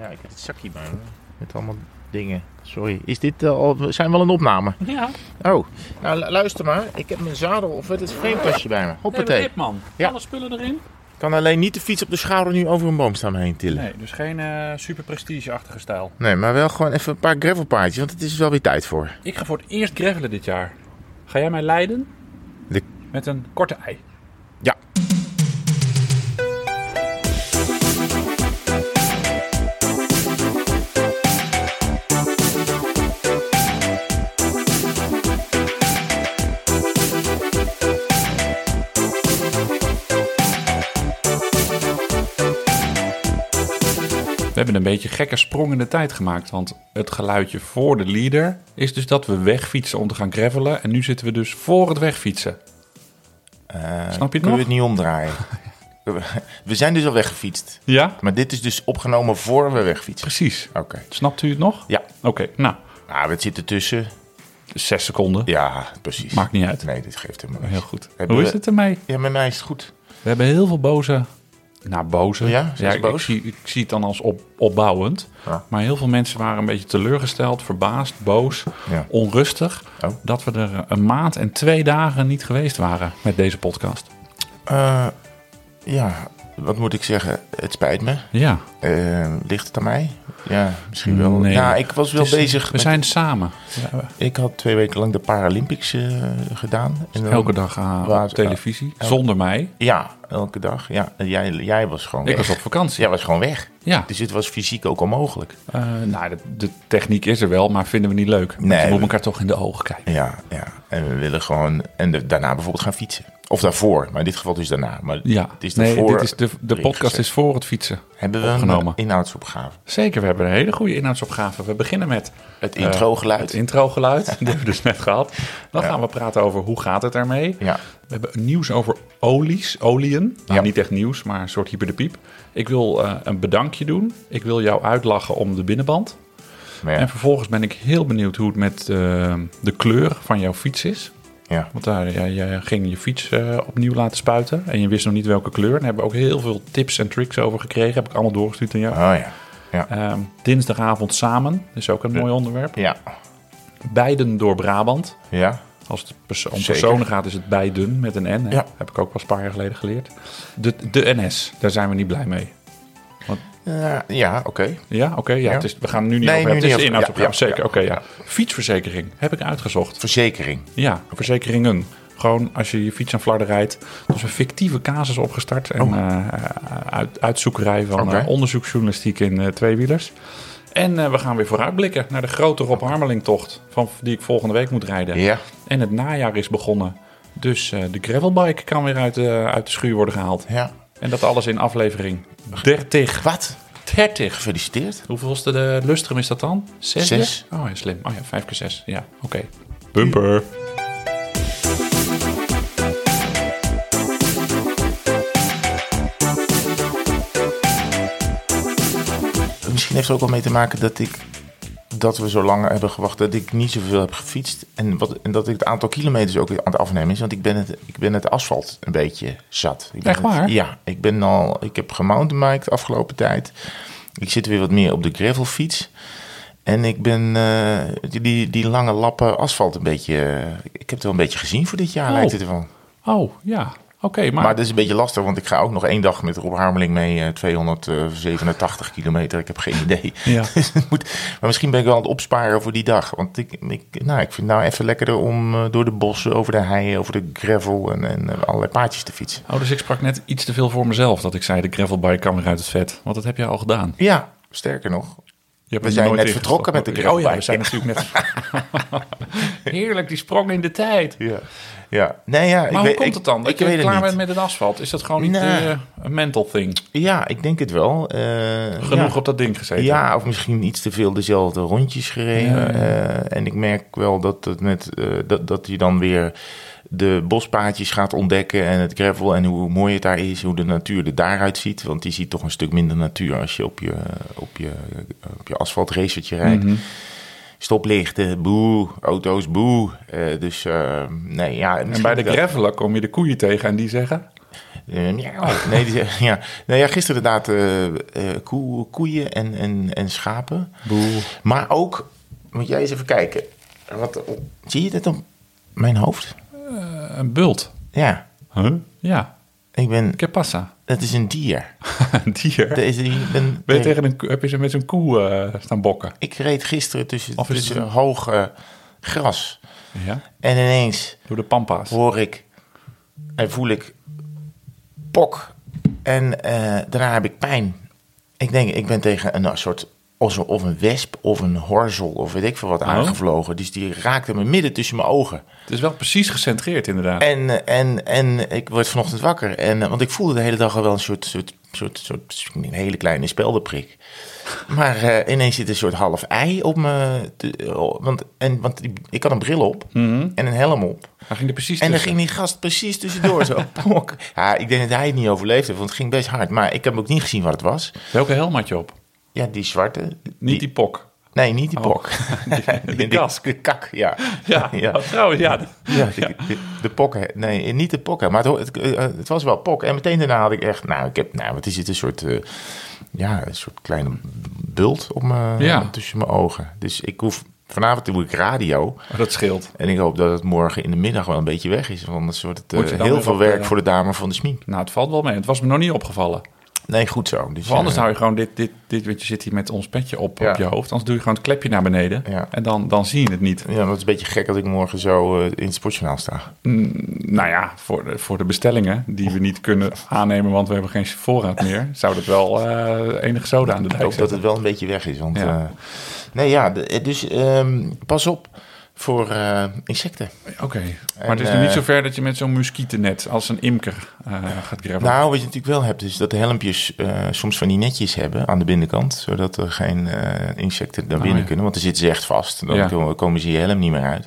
Ja, ik heb het zakje bij me. Met allemaal dingen. Sorry. Is dit eh, al... Zijn we al een opname? Ja, Oh. Nou, lu- luister maar. Ik heb mijn zadel of het is bij me. Hoppatee. hip man. Ja. Alle spullen erin? Ik kan alleen niet de fiets op de schouder nu over een boomstam heen tillen. Nee, dus geen eh, super prestige-achtige stijl. Nee, maar wel gewoon even een paar gravelpaardjes, want het is wel weer tijd voor. Ik ga voor het eerst gravelen dit jaar. Ga jij mij leiden? De- Met een korte ei. Hebben een beetje gekke sprong in de tijd gemaakt. Want het geluidje voor de leader is dus dat we wegfietsen om te gaan gravelen. En nu zitten we dus voor het wegfietsen. Eh, Snap je het Kunnen nog? we het niet omdraaien? we zijn dus al weggefietst. Ja, Maar dit is dus opgenomen voor we wegfietsen. precies. Oké. Snapt u het nog? Ja. Oké, nou, Nou, het zit ertussen. zes seconden. Ja, precies. Maakt niet uit. Nee, dit geeft helemaal niks. Heel goed. Hebben Hoe we- is het ermee? Ja, met mij is het goed. We hebben heel veel boze. Nou, boze. Ja, ik, boos? Ik, zie, ik zie het dan als op, opbouwend. Ja. Maar heel veel mensen waren een beetje teleurgesteld, verbaasd, boos, Ja. onrustig. Oh. Dat we er een maand en twee dagen niet geweest waren met deze podcast. Eh, ja, wat moet ik zeggen? Het spijt me. Ja, Eh, ligt het aan mij? Ja, misschien wel. Nee. Ja, ik was wel is- bezig. We met- zijn samen. Ja, Ik had twee weken lang de Paralympics eh, gedaan. En dan- elke dag aan Waar- op televisie. elke- Zonder mij. Ja, elke dag. Ja, jij, jij was gewoon Ik weg. was op vakantie. Jij was gewoon weg. Ja, Dus het was fysiek ook onmogelijk. Nou, de, de techniek is er wel, maar vinden we niet leuk. Nee, we- elkaar toch in de ogen kijken. Ja, ja. En we willen gewoon... En de- daarna bijvoorbeeld gaan fietsen. Of daarvoor, maar in dit geval dus daarna. Maar Ja, het is nee, dit is de, de podcast gezet. is voor het fietsen. Hebben we opgenomen. een inhoudsopgave? Zeker, we hebben een hele goede inhoudsopgave. We beginnen met Het introgeluid. het introgeluid. Die hebben we dus net gehad. Dan Ja. gaan we praten over hoe gaat het ermee. Ja. We hebben nieuws over olies, olieën. Nou, Ja. niet echt nieuws, maar een soort hyper de piep. Ik wil eh, een bedankje doen. Ik wil jou uitlachen om de binnenband. Ja, En vervolgens ben ik heel benieuwd hoe het met eh, de kleur van jouw fiets is. Ja. Want daar, ja, je ging je fiets eh, opnieuw laten spuiten. En je wist nog niet welke kleur. Daar hebben we ook heel veel tips en tricks over gekregen. Heb ik allemaal doorgestuurd aan jou. Oh ja. Ja. Ehm, dinsdagavond samen, dat is ook een mooi onderwerp. Ja. Beiden door Brabant. Ja. Als het om Zeker. personen gaat, is het beiden met een N. hè. Ja. Heb ik ook pas een paar jaar geleden geleerd. De, de NS, daar zijn we niet blij mee. Ja, ja oké. Ja, oké. ja, Ja. het is, we gaan nu niet Nee, over nu hebben. Het is over- inhoudsopgave, ja, ja, zeker. Oké, ja. Fietsverzekering heb ik uitgezocht. Verzekering. Ja, verzekeringen. Gewoon als je je fiets aan flarden rijdt. Dus een fictieve casus opgestart. En eh, uit, uitzoekerij van Oh. Eh, onderzoeksjournalistiek in eh, tweewielers. En eh, we gaan weer vooruitblikken naar de grote Rob Harmeling tocht. Van, die ik volgende week moet rijden. Ja. En het najaar is begonnen. Dus eh, de gravelbike kan weer uit, de uit de schuur worden gehaald. Ja. En dat alles in aflevering 30. Wat? 30. Gefeliciteerd. Hoeveelste de lustrum is dat dan? Zes? Zes. Oh ja, slim. Oh ja, vijf keer zes. Ja, oké. Bumper. Misschien heeft het ook wel mee te maken dat ik dat we zo lang hebben gewacht dat ik niet zoveel heb gefietst. En, wat, en dat ik het aantal kilometers ook weer aan het afnemen is. Want ik ben het, ik ben het asfalt een beetje zat. Ik ben Echt het- waar? ja, ik ben al. Ik heb gemountainbiked de afgelopen tijd. Ik zit weer wat meer op de gravelfiets. En ik ben eh, die- die, die lange lappen asfalt een beetje. eh, ik heb het wel een beetje gezien voor dit jaar, Oh. lijkt het ervan. Oh, ja. Oké, maar... Maar dat is een beetje lastig, want ik ga ook nog één dag met Rob Harmeling mee, eh, 287 kilometer. Ik heb geen idee. Ja. Dus het moet, maar misschien ben ik wel aan het opsparen voor die dag. Want ik, ik, nou, ik vind het nou even lekkerder om eh, door de bossen, over de heien, over de gravel en, en eh, allerlei paadjes te fietsen. Oh, dus ik sprak net iets te veel voor mezelf dat ik zei de gravelbike kan weer uit het vet. Want dat heb je al gedaan. Ja, sterker nog. We zijn net vertrokken met de Oh ja, we gravelbike. zijn natuurlijk net... Heerlijk, die sprong in de tijd. Ja, ja. Nee, ja, ik Maar hoe weet, komt ik- het dan? Dat Ik je weet klaar bent met het asfalt? Is dat gewoon niet eh, een mental thing? Ja, ik denk het wel. Eh, Genoeg ja. op dat ding gezeten? Ja, of misschien iets te veel dezelfde rondjes gereden. Ja. Eh, en ik merk wel dat, het met, dat, dat je dan weer de bospaadjes gaat ontdekken en het gravel en hoe mooi het daar is, hoe de natuur er daaruit ziet. Want die ziet toch een stuk minder natuur als je op je, op je, op je asfaltracertje rijdt. Mhm. Stoplichten, boe, auto's, boe. Eh, dus eh, nee, ja. En bij de gravelen kom je de koeien tegen en die zeggen... Eh, miauw. Nee, die, zeggen- ja. Nou ja, gisteren inderdaad koe- koeien en, en, en schapen. Boe. Maar ook, moet jij eens even kijken. Wat, zie je dit op mijn hoofd? Een bult. Ja, Huh? Ja. ik ben, Que pasa? het is een dier. Een dier. Ik, ben, Ben je tegen een, heb je ze met zo'n koe eh, staan bokken? ik reed gisteren tussen, Of tussen een- hoog eh, gras. Ja. En ineens Door de pampas. hoor ik en voel ik pok. En eh, daarna heb ik pijn. Ik denk, ik ben tegen een soort of een wesp of een horzel of weet ik veel wat aangevlogen. Dus die raakte me midden tussen mijn ogen. Het is wel precies gecentreerd inderdaad. En, eh, en, en ik word vanochtend wakker. En, eh, want ik voelde de hele dag al wel een soort, soort, soort, soort een hele kleine speldenprik. Maar eh, ineens zit een soort half ei op me. oh, want en, want ik had een bril op en een helm op. Hij ging er precies En dan ging die gast precies tussendoor. zo, pok. Ja, ik denk dat hij het niet overleefd heeft, want het ging best hard. Maar ik heb ook niet gezien wat het was. Welke helm had je op? Ja, die zwarte. Niet die pok. Nee, niet die Oh. pok. Die- die kask. De kak, ja. Ja, ja. Oh, trouwens, ja. Ja, de, pokken. Nee, niet de pokken. Maar het, eh, het was wel pok. En meteen daarna had ik echt... Nou, ik heb... Nou, wat is het? Een soort... eh, ja, een soort kleine bult op Ja. tussen mijn ogen. Dus ik hoef... Vanavond doe ik radio. Oh, dat scheelt. En ik hoop dat het morgen in de middag wel een beetje weg is. Want anders wordt het eh, heel veel werk voor de dame van de smink. Nou, het valt wel mee. Het was me nog niet opgevallen. Nee, goed zo. Dus, anders eh, hou je gewoon dit, dit, dit, want je zit hier met ons petje op, Ja. op je hoofd. Anders doe je gewoon het klepje naar beneden. Ja. En dan, dan zie je het niet. Ja, dat is een beetje gek als ik morgen zo eh, in het sportjournaal sta. Nou ja, voor de, voor de bestellingen die we niet kunnen aannemen, want we hebben geen voorraad meer, zou dat wel eh enige soda aan de Ik dijk hoop dat het wel een beetje weg is. Want, Ja. nee, ja, dus ehm, pas op voor eh, insecten. Oké, maar het is nu eh, niet zo ver dat je met zo'n muskietennet als een imker eh, gaat gravelen. Nou, wat je natuurlijk wel hebt, is dat de helmpjes eh, soms van die netjes hebben aan de binnenkant. Zodat er geen eh, insecten naar binnen Oh, ja. kunnen. Want dan zitten ze echt vast. Dan Ja. komen ze je helm niet meer uit.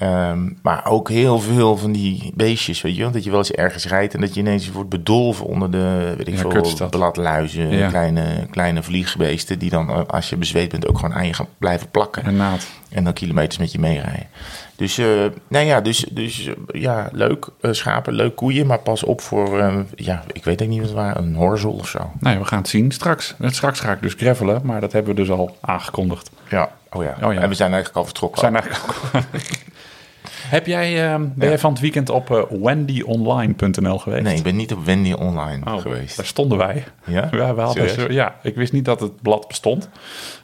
Ehm, maar ook heel veel van die beestjes, weet je wel. Dat je wel eens ergens rijdt en dat je ineens wordt bedolven onder de, weet ik Ja, veel, kutstad. bladluizen. Ja. Kleine, kleine vliegbeesten die dan, eh, als je bezweet bent, ook gewoon aan je gaan blijven plakken. En naad. En dan kilometers met je meerijden. Dus, eh, nou ja, dus, dus eh, ja, leuk schapen, leuk koeien. Maar pas op voor, ja, ik weet niet wat het waren, een horzel of zo. Nee, we gaan het zien straks. Straks ga ik dus gravelen, maar dat hebben we dus al aangekondigd. Ja, oh ja. Oh ja. En we zijn eigenlijk al vertrokken. We zijn eigenlijk ook... Heb jij, eh, ben jij van het weekend op eh, wendyonline.nl geweest? Nee, ik ben niet op Wendy online Oh, geweest. Daar stonden wij. Ja? Ja, we hadden Serieus? ja, ik wist niet dat het blad bestond.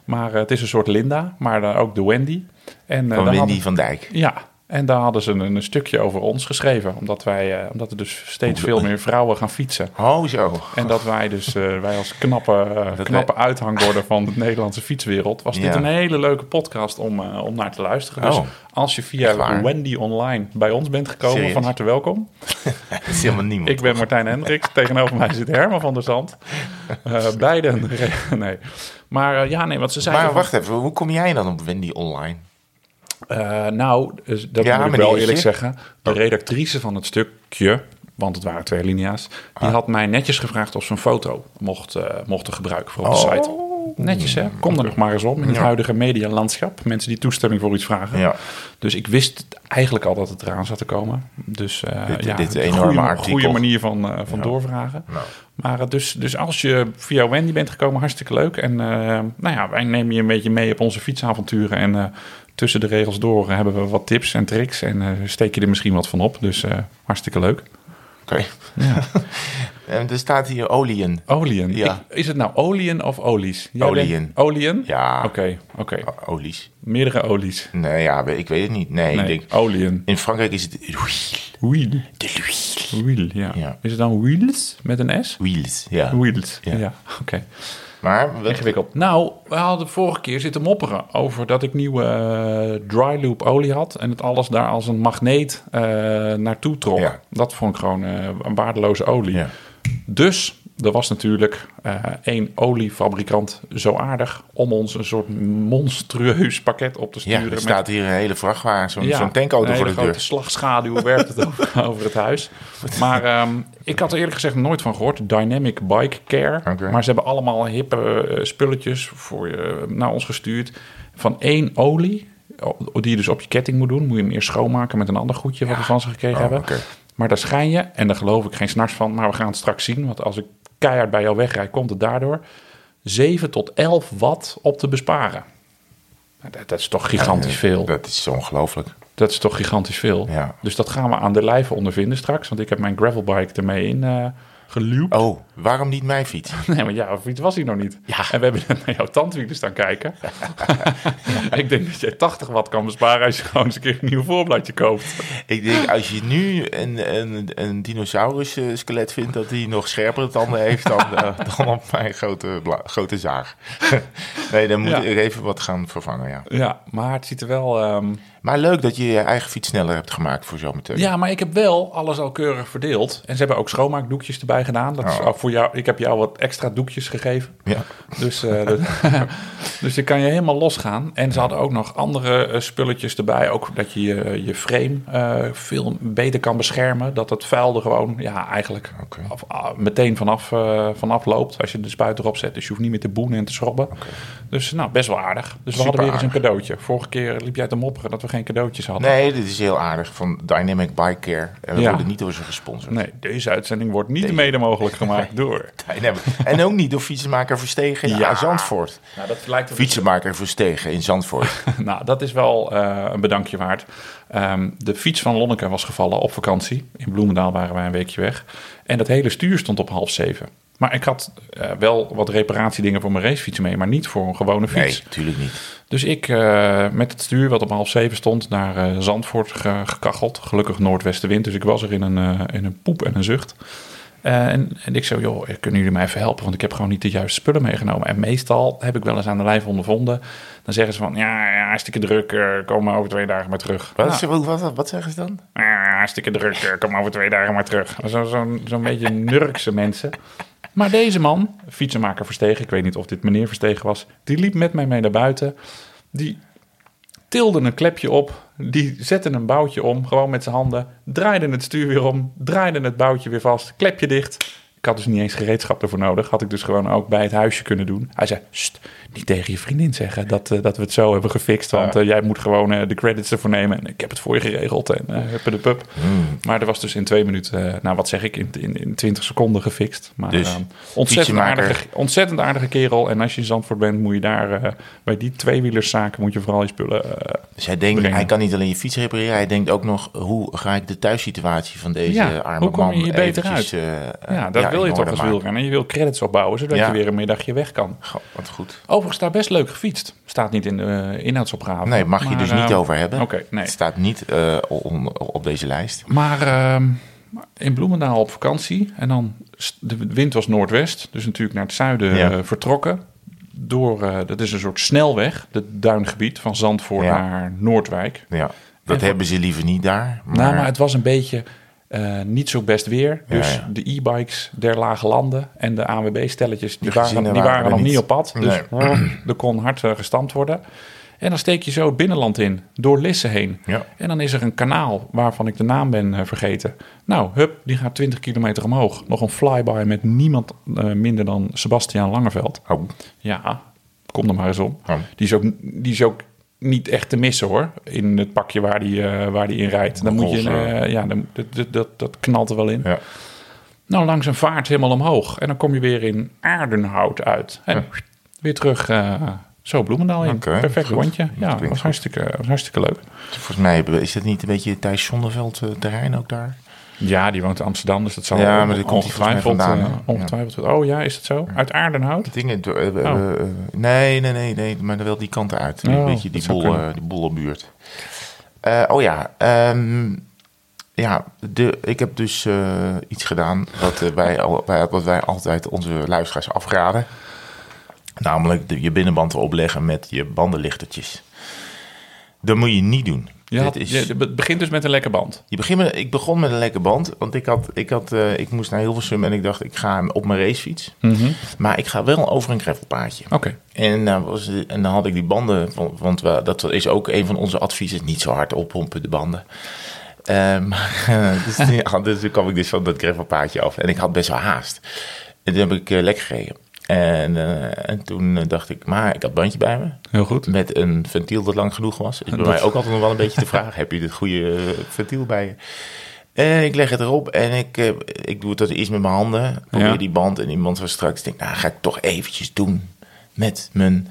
Maar eh, het is een soort Linda, maar dan ook de Wendy. En, eh, Van Wendy hadden- van Dijk. Ja, en daar hadden ze een, een stukje over ons geschreven. Omdat, wij, eh, omdat er dus steeds veel meer vrouwen gaan fietsen. Oh, zo. En dat wij dus, eh, wij als knappe, Dat knappe uithangborden van de Nederlandse fietswereld... was dit een hele leuke podcast om, om naar te luisteren. Dus Oh. als je via? Wendy Online bij ons bent gekomen, Serieus? van harte welkom. Dat is helemaal niemand. Ik ben Martijn Hendricks. Tegenover mij zit Herman van der Zand. Beiden. nee. Maar ja, nee, wat ze zeiden... maar van- wacht even, hoe kom jij dan op Wendy online? Eh, nou, dus dat Ja, moet ik wel eerlijk zeggen. De Oh. redactrice van het stukje, want het waren twee linia's... die Ah. had mij netjes gevraagd of ze een foto mocht, eh, mochten gebruiken voor op de Oh. site. Netjes, hè? Kom er nog maar eens om in het Ja. huidige medialandschap. Mensen die toestemming voor iets vragen. Ja. Dus ik wist eigenlijk al dat het eraan zat te komen. Dus eh Dit- ja, dit een enorme goede, artikel. goede manier van, eh, van doorvragen. Nou. Maar eh, dus, dus als je via Wendy bent gekomen, hartstikke leuk. En nou ja, wij nemen je een beetje mee op onze fietsavonturen. En eh, tussen de regels door hebben we wat tips en tricks. En eh, steek je er misschien wat van op. Dus eh, hartstikke leuk. Oké. Ja. En er staat hier olieën. Olien. Ja. Ik- is het nou olien of olies? Jij Olieën. Olien? Ja. Oké, oké. Olies. Meerdere olies. Nee, ja, ik weet het niet. Nee, ik Nee, denk... olien. In Frankrijk is het... Wiel. De Louis. Wiel, ja. Ja. Is het dan wheels met een S? Wheels, ja. Wheels, ja. Ja. Oké. Maar, wat, Ingewikkeld. Nou, we hadden vorige keer zitten mopperen over dat ik nieuwe eh, dry loop olie had. En het alles daar als een magneet eh, naartoe trok. Ja. Dat vond ik gewoon eh, een waardeloze olie. Ja. Dus er was natuurlijk eh, één oliefabrikant zo aardig om ons een soort monstrueus pakket op te ja, sturen. er staat hier een hele vrachtwagen, zo'n Ja, zo'n tankauto een voor de grote deur. slagschaduw werpt het over, over het huis. Maar ehm, ik had er eerlijk gezegd nooit van gehoord. Dynamic Bike Care. Maar ze hebben allemaal hippe eh, spulletjes voor je, naar ons gestuurd. Van één olie, die je dus op je ketting moet doen. Moet je hem eerst schoonmaken met een ander goedje wat we van ze gekregen Oh, hebben. Maar daar schijn je, en daar geloof ik geen snars van, maar we gaan het straks zien. Want als ik keihard bij jou wegrijd, komt het daardoor 7 tot 11 watt op te besparen. Nou, Dat, dat is toch gigantisch veel. Dat is ongelooflijk. Dat is toch gigantisch veel. Ja. Dus dat gaan we aan de lijve ondervinden straks. Want ik heb mijn gravelbike ermee in geluwd. Oh, waarom niet mijn fiets? Nee, maar ja, fiets was hij nog niet. Ja. En we hebben naar jouw tandwielen staan kijken. ik denk dat jij 80 watt kan besparen als je gewoon eens een keer een nieuw voorbladje koopt. Ik denk, als je nu een, een, een dinosaurus eh, skelet vindt dat hij nog scherpere tanden heeft dan, eh, dan op mijn grote, grote zaag. nee, dan moet Ja. ik even wat gaan vervangen, ja. Ja, maar het ziet er wel... ehm, Maar leuk dat je je eigen fiets sneller hebt gemaakt voor zometeen. Ja, maar ik heb wel alles al keurig verdeeld. En ze hebben ook schoonmaakdoekjes erbij gedaan. Dat is Oh. ook voor jou. Ik heb jou wat extra doekjes gegeven. Ja. Dus, dat- dus dan kan je helemaal losgaan. En ze hadden ook nog andere eh, spulletjes erbij. Ook dat je je, je frame eh, veel beter kan beschermen. Dat het vuil er gewoon ja, eigenlijk af- ah, meteen vanaf, vanaf loopt. Als je de spuit erop zet. Dus je hoeft niet meer te boenen en te schrobben. Dus nou, best wel aardig. Dus we Super hadden weer eens een cadeautje. Vorige keer liep jij te mopperen dat we geen cadeautjes hadden. Nee, dit is heel aardig van Dynamic Bike Care. En we Ja. worden niet door ze gesponsord. Nee, deze uitzending wordt niet mede mogelijk gemaakt door. En ook niet door Fietsenmaker Verstegen in Ja. Zandvoort. Nou, dat lijkt Fietsenmaker Verstegen in Zandvoort. Nou, dat is wel eh, een bedankje waard. Ehm, de fiets van Lonneke was gevallen op vakantie. In Bloemendaal waren wij een weekje weg. En dat hele stuur stond op half zeven. Maar ik had eh, wel wat reparatiedingen voor mijn racefiets mee, maar niet voor een gewone Nee, fiets. natuurlijk niet. Dus ik eh, met het stuur wat op half zeven stond naar eh, Zandvoort ge- gekacheld. Gelukkig noordwestenwind, dus ik was er in een, eh, in een poep en een zucht. Eh, en, en ik zei, joh, kunnen jullie mij even helpen? Want ik heb gewoon niet de juiste spullen meegenomen. En meestal heb ik wel eens aan de lijf ondervonden. Dan zeggen ze van, ja, ja hartstikke druk, eh, kom maar over twee dagen maar terug. Wat, Nou, wat, wat, wat zeggen ze dan? ja, hartstikke druk, eh, kom over twee dagen maar terug. Zo'n zo, zo'n beetje nurkse mensen. Maar deze man, fietsenmaker Verstegen, ik weet niet of dit meneer Verstegen was, die liep met mij mee naar buiten. Die tilde een klepje op, die zette een boutje om, gewoon met zijn handen, draaide het stuur weer om, draaide het boutje weer vast, klepje dicht. Ik had dus niet eens gereedschap ervoor nodig. Had ik dus gewoon ook bij het huisje kunnen doen. Hij zei, "Sst, niet tegen je vriendin zeggen dat, eh, dat we het zo hebben gefixt. Want eh, jij moet gewoon eh, de credits ervoor nemen. En ik heb het voor je geregeld. En huppe de pup. Maar er was dus in twee minuten, nou wat zeg ik, in, in, in 20 seconden gefixt. Maar Dus, eh, ontzettend, aardige, ontzettend aardige kerel. En als je in Zandvoort bent, moet je daar bij die tweewielerszaken moet je vooral je spullen... Dus hij denkt, Brengen. hij kan niet alleen je fiets repareren, hij denkt ook nog, hoe ga ik de thuissituatie van deze Ja, arme hoe kom je man hier beter eventjes, eh, ja, dat wil je toch als wielrenner. Je wil credits opbouwen, zodat Ja. je weer een middagje weg kan. Goh, wat goed. Overigens daar best leuk gefietst. Staat niet in de eh, inhoudsopgave. Nee, mag je dus niet eh, over hebben. Oké, nee. Het staat niet on- op deze lijst. Maar ehm, in Bloemendaal op vakantie. En dan, de wind was noordwest. Dus natuurlijk naar het zuiden Ja. vertrokken. Door, dat is een soort snelweg. Het duingebied van Zandvoort Ja. naar Noordwijk. Ja, dat En- hebben ze liever niet daar. Maar, Nou, maar het was een beetje eh, niet zo best weer. Dus Ja, ja. de e-bikes der lage landen en de ANWB-stelletjes... die waren, die nog niet niet. op pad. Dus er kon hard eh, gestampt worden. En dan steek je zo het binnenland in, door Lisse heen. Ja. En dan is er een kanaal waarvan ik de naam ben eh, vergeten. Nou, hup, die gaat 20 kilometer omhoog. Nog een flyby met niemand minder dan Sebastiaan Langeveld. Oh, Ja, kom er maar eens om. Oh. Die, is ook, die is ook niet echt te missen hoor. In het pakje waar die, eh, waar die in rijdt. Dan moet je, Roze. eh, ja, dan, dat, dat, dat, dat knalt er wel in. ja. Nou, langs een vaart helemaal omhoog. En dan kom je weer in Aardenhout uit. En weer terug, eh, zo Bloemendaal in. Perfect goed. rondje. Dat Ja, klinkt was hartstikke, was hartstikke leuk. Volgens mij is dat niet een beetje Thijs Zonneveld eh, terrein ook daar? Ja, die woont in Amsterdam, dus dat zal Ja, maar daar komt ongetwijfeld, vandaan, hè? ongetwijfeld. Oh ja, is dat zo? Uit Aardenhout? Dingen, Oh. eh, nee, nee, nee, nee, maar wel die kant uit. Oh, een beetje die, eh, die bollenbuurt. Eh, oh ja, ehm, ja de, ik heb dus iets gedaan wat, wij, al- wij, wat wij altijd onze luisteraars afraden. Namelijk de, je binnenband opleggen met je bandenlichtertjes. Dat moet je niet doen. Dit is, je- het begint dus met een lekker band. je begint met, ik begon met een lekker band, want ik, had, ik, had, eh, ik moest naar Hilversum en ik dacht, ik ga op mijn racefiets. Maar ik ga wel over een gravelpaadje. Oké. En, eh, was, en dan had ik die banden, want we, dat is ook een van onze adviezen, niet zo hard oppompen de banden. Eh, maar, dus, ja, dus toen kwam ik dus van dat gravelpaadje af en ik had best wel haast. En toen heb ik eh, lekker gereden. En, eh, en toen eh, dacht ik, maar ik had bandje bij me. Heel goed. Met een ventiel dat lang genoeg was. Is bij Dat- mij ook altijd nog wel een beetje de vraag. Heb je dit goede eh, ventiel bij je? En ik leg het erop en ik, ik doe het dat eerst met mijn handen. Probeer Ja. die band en iemand van straks denkt, nou ga ik toch eventjes doen met mijn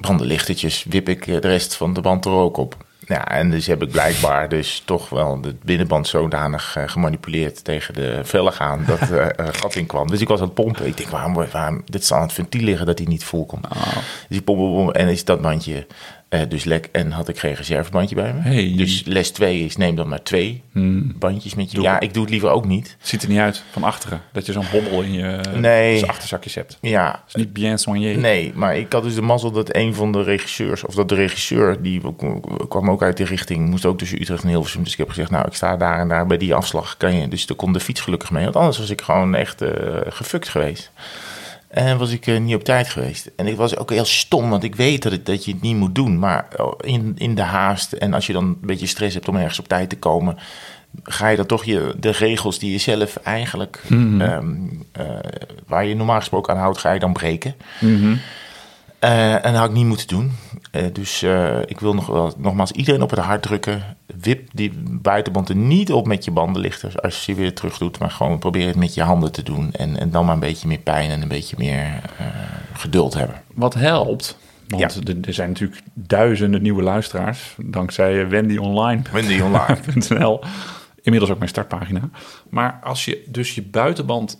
bandenlichtertjes. Wip ik de rest van de band er ook op. Ja, en dus heb ik blijkbaar dus toch wel de binnenband zodanig eh, gemanipuleerd tegen de velg aan dat eh, er een gat in kwam. Dus ik was aan het pompen. Ik denk, waarom, waarom dit zal aan het ventiel liggen dat hij niet vol komt. Dus ik pomp, pomp, pomp, en is dat bandje eh, dus lek en had ik geen reservebandje bij me. Hey. Dus les 2 is neem dan maar twee bandjes met je. Doe. Ja, ik doe het liever ook niet. Ziet er niet uit van achteren. Dat je zo'n bobbel in je Nee. achterzakjes hebt. Dat Ja, is niet bien soigné. nee, maar ik had dus de mazzel dat een van de regisseurs, of dat de regisseur, die kwam ook uit die richting, moest ook tussen Utrecht en Hilversum. Dus ik heb gezegd, nou, ik sta daar en daar bij die afslag. Kan je, dus daar kon de fiets gelukkig mee, want anders was ik gewoon echt eh gefukt geweest. En was ik eh, niet op tijd geweest. En ik was ook heel stom, want ik weet dat, het, dat je het niet moet doen. Maar oh, in, in de haast, en als je dan een beetje stress hebt om ergens op tijd te komen, ga je dan toch je, de regels die je zelf eigenlijk, ehm, eh, waar je normaal gesproken aan houdt, ga je dan breken. Eh, en dat had ik niet moeten doen. Eh, dus eh, ik wil nog wel, nogmaals iedereen op het hart drukken. Wip die buitenband er niet op met je bandenlichters als je weer terug doet. Maar gewoon probeer het met je handen te doen. En, en dan maar een beetje meer pijn en een beetje meer geduld hebben. Wat helpt, want Ja. er, zijn natuurlijk duizenden nieuwe luisteraars. Dankzij Wendy Online. Wendy Online. .nl. Inmiddels ook mijn startpagina. Maar als je dus je buitenband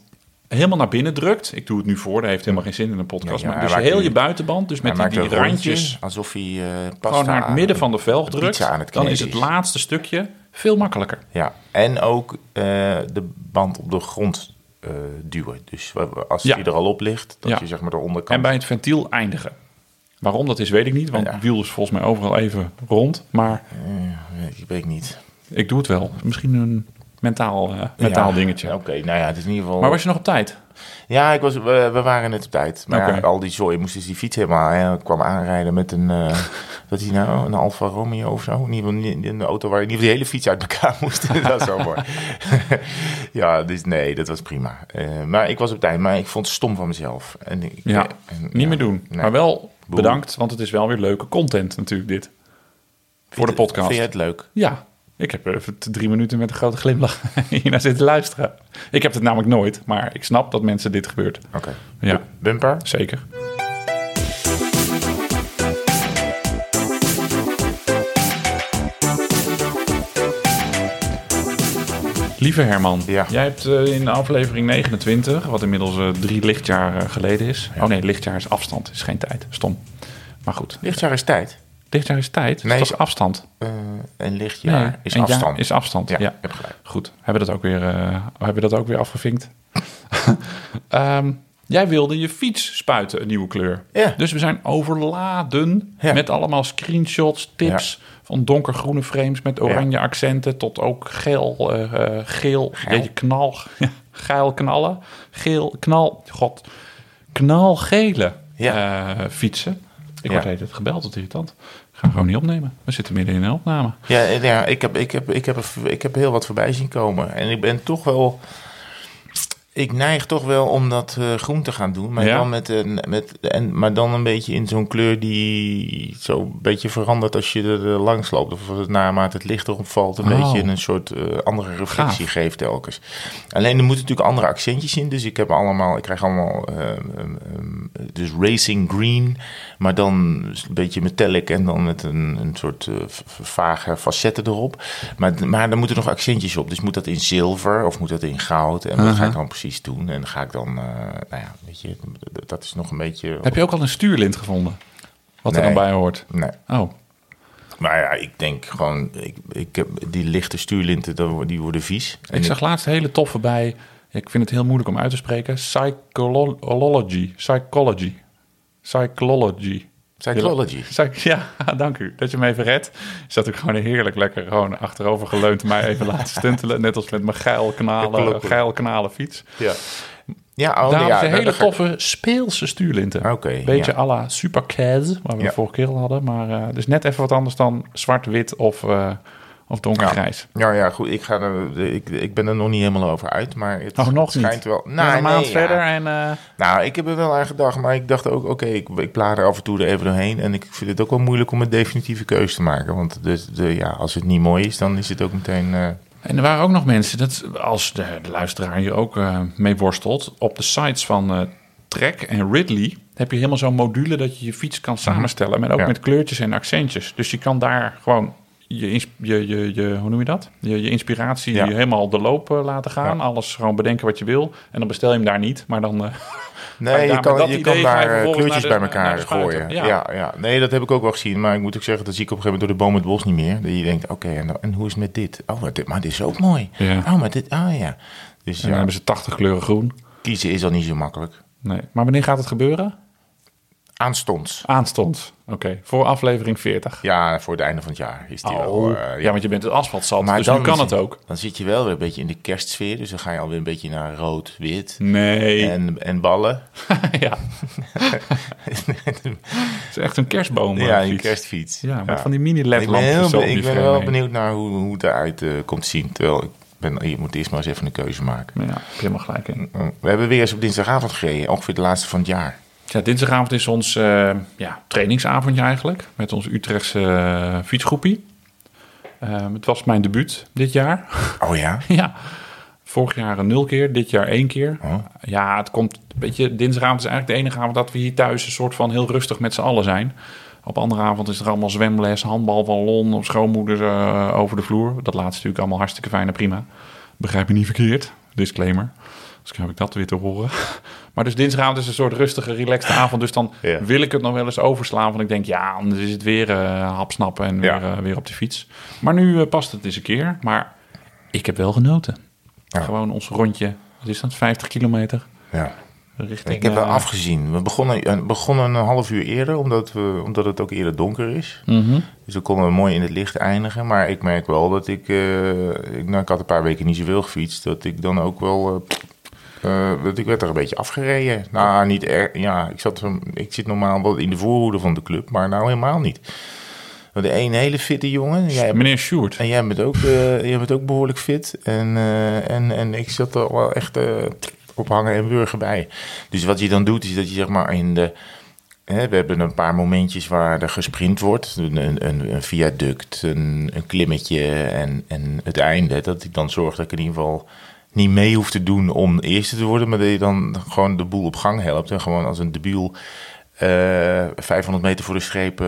helemaal naar binnen drukt. Ik doe het nu voor, dat heeft helemaal geen zin in een podcast. Ja, ja, maar dus heel je buitenband, dus met die, randjes, alsof hij pasta gewoon naar het midden van de velg drukt. aan het Dan is het laatste stukje veel makkelijker. Ja, en ook eh, de band op de grond eh, duwen. Dus als Ja. die er al op ligt, dat je zeg maar de onderkant... En bij het ventiel eindigen. Waarom dat is, weet ik niet. Want het wiel is volgens mij overal even rond. Maar ik weet niet. ik doe het wel. Misschien een mentaal, eh, mentaal Ja, dingetje. Oké, nou ja, het is in ieder geval... Maar was je nog op tijd? Ja, ik was, we, we waren net op tijd. Maar ja, al die zooi moest dus die fiets helemaal... Hij kwam aanrijden met een... eh wat is nou? Een Alfa Romeo of zo? In ieder geval een auto waar in ieder geval de hele fiets uit elkaar moest. dat was zo mooi. ja, dus nee, dat was prima. Eh, maar ik was op tijd. Maar ik vond het stom van mezelf. En ik, Ja, en- niet meer doen. nee. Maar wel bedankt, want het is wel weer leuke content natuurlijk dit. Voor de podcast. Vind je het leuk? Ja, ik heb even drie minuten met een grote glimlach hier naar zitten luisteren. Ik heb het namelijk nooit, maar ik snap dat mensen dit gebeurt. Oké. Ja. Bu- Bumper? Zeker. Lieve Herman, Ja. jij hebt eh, in aflevering 29, wat inmiddels eh, drie lichtjaar eh, geleden is. Oh nee, lichtjaar is afstand, is geen tijd. Stom. Maar goed, Lichtjaar is tijd. Lichtjaar is tijd, Nee, is afstand? Eh en lichtjaar Nee, is een afstand. is afstand, ja. ja, heb gelijk. Goed, hebben we dat ook weer, eh, hebben we dat ook weer afgevinkt. Ehm, jij wilde je fiets spuiten een nieuwe kleur. Ja. Dus we zijn overladen met allemaal screenshots, tips... van donkergroene frames met oranje accenten... tot ook geel, eh, geel, jeetje, knal, geil knallen, geel, knal, god, knalgele fietsen. Ik word de hele tijd gebeld, wat irritant. Ik ga gewoon niet opnemen. We zitten midden in een opname. Ja, ja ik, heb, ik, heb, ik, heb, ik heb heel wat voorbij zien komen. En ik ben toch wel... Ik neig toch wel om dat eh, groen te gaan doen. Maar, Ja? dan met een, met, en, maar dan een beetje in zo'n kleur die zo een beetje verandert als je er eh, langs loopt. Of naarmate het licht erop valt, een Oh. beetje een soort eh, andere reflectie Gaaf. geeft telkens. Alleen er moeten natuurlijk andere accentjes in. Dus ik heb allemaal, ik krijg allemaal eh, ehm, ehm, dus racing green, maar dan een beetje metallic en dan met een, een soort vage facetten erop. Maar, maar er moeten nog accentjes op. Dus moet dat in zilver of moet dat in goud? En wat ga ik dan precies doen? En ga ik dan, eh, nou ja, weet je, dat is nog een beetje. Heb je ook al een stuurlint gevonden? Wat er Nee. dan bij hoort? Nee. Oh, Maar ja, ik denk gewoon, ik, ik heb die lichte stuurlinten, die worden vies. En ik zag laatst hele toffe bij. Ik vind het heel moeilijk om uit te spreken. Psychology. Psychology. Psychology. Psychology. Psych- Ja, dank u dat je me even redt. Dat ook gewoon heerlijk lekker gewoon achterover geleund mij even laten stuntelen. Net als met mijn geil kanalen fiets. Ja. Ja, oh, Daar ja, ze hele toffe speelse stuurlinten. Oké, Beetje ja. à la Supercaz, waar we Ja. de vorige keer al hadden. Maar eh, dus net even wat anders dan zwart-wit of, eh, of donkergrijs. Ja, ja, goed. Ik, ga er, ik, ik ben er nog niet helemaal over uit, maar het, Oh, nog het schijnt niet? wel. Nou, Nou, een maand nee, verder ja. en... eh, Nou, ik heb er wel aan gedacht, maar ik dacht ook, oké, ik, ik blader af en toe er even doorheen. En ik vind het ook wel moeilijk om een definitieve keuze te maken. Want dus, de, ja, als het niet mooi is, dan is het ook meteen eh, En er waren ook nog mensen, dat, als de, de luisteraar hier ook eh, mee worstelt, op de sites van Trek en Ridley heb je helemaal zo'n module dat je je fiets kan samenstellen, maar ook Ja. met kleurtjes en accentjes. Dus je kan daar gewoon je, je, je, je hoe noem je dat? Je, je inspiratie Ja. helemaal de loop eh, laten gaan. Ja. Alles gewoon bedenken wat je wil. En dan bestel je hem daar niet, maar dan... eh, Nee, daar- je kan, je kan daar eh, kleurtjes bij elkaar gooien. Ja. Ja. Ja, Nee, dat heb ik ook wel gezien. Maar ik moet ook zeggen, dat zie ik op een gegeven moment door de boom het bos niet meer. Dat je denkt, oké, en, en hoe is het met dit? Oh, maar dit, maar dit is ook mooi. Ja. Oh, maar dit, ah ja. Dus En dan hebben ze 80 kleuren groen. kiezen is al niet zo makkelijk. Nee. Maar wanneer gaat het gebeuren? Aanstonds. Aanstond. Oké, voor aflevering 40. Ja, voor het einde van het jaar is die wel. Oh, eh, ja, want je bent het asfalt zat, dus nu kan het ook. Dan zit je wel weer een beetje in de kerstsfeer. Dus dan ga je alweer een beetje naar rood, wit Nee. en, en ballen. ja. Het is echt een kerstboom. eh, ja, een fiets. kerstfiets. Ja, met van die mini led Ik ben, ik ben wel heen. benieuwd naar hoe, hoe het eruit eh, komt zien. Terwijl ik ben, je moet eerst maar eens even een keuze maken. Ja, helemaal gelijk in. We hebben weer eens op dinsdagavond gereden. Ongeveer de laatste van het jaar. Ja, dinsdagavond is ons eh, ja, trainingsavondje eigenlijk. Met ons Utrechtse eh, fietsgroepie. Ehm, het was mijn debuut dit jaar. Oh ja? ja. Vorig jaar een nul keer, dit jaar één keer. Oh. Ja, het komt. Weet je, dinsdagavond is eigenlijk de enige avond dat we hier thuis een soort van heel rustig met z'n allen zijn. Op andere avond is er allemaal zwemles, handbal, ballon, of schoonmoeders eh, over de vloer. Dat laatste natuurlijk allemaal hartstikke fijn en prima. Begrijp me niet verkeerd. Disclaimer. Dus heb ik dat weer te horen. Maar dus dinsdagavond is een soort rustige, relaxte avond. Dus dan Ja. wil ik het nog wel eens overslaan. Want ik denk, ja, anders is het weer eh hapsnappen en Ja. weer, eh, weer op de fiets. Maar nu eh, past het eens een keer. Maar ik heb wel genoten. Ja. Gewoon ons rondje, wat is dat, 50 kilometer Ja. richting... Ik heb wel afgezien. We begonnen, begonnen een half uur eerder, omdat, we, omdat het ook eerder donker is. mhm. Dus we konden mooi in het licht eindigen. Maar ik merk wel dat ik... ik, nou, ik had een paar weken niet zoveel gefietst. Dat ik dan ook wel... dat ik werd er een beetje afgereden. Nou, niet. Ja, ik, zat, ik zit normaal wel in de voorhoede van de club. Maar nou helemaal niet. De een hele fitte jongen. Jij Meneer Sjoerd. En jij bent ook, eh, jij bent ook behoorlijk fit. En, eh, en, en ik zat er wel echt op hangen en wurgen bij. Dus wat je dan doet, is dat je zeg maar in de... Hè, we hebben een paar momentjes waar er gesprint wordt. Een, een, een viaduct, een, een klimmetje en, en het einde. Dat ik dan zorg dat ik in ieder geval niet mee hoef te doen om eerste te worden. Maar dat je dan gewoon de boel op gang helpt. En gewoon als een debiel eh 500 meter voor de streep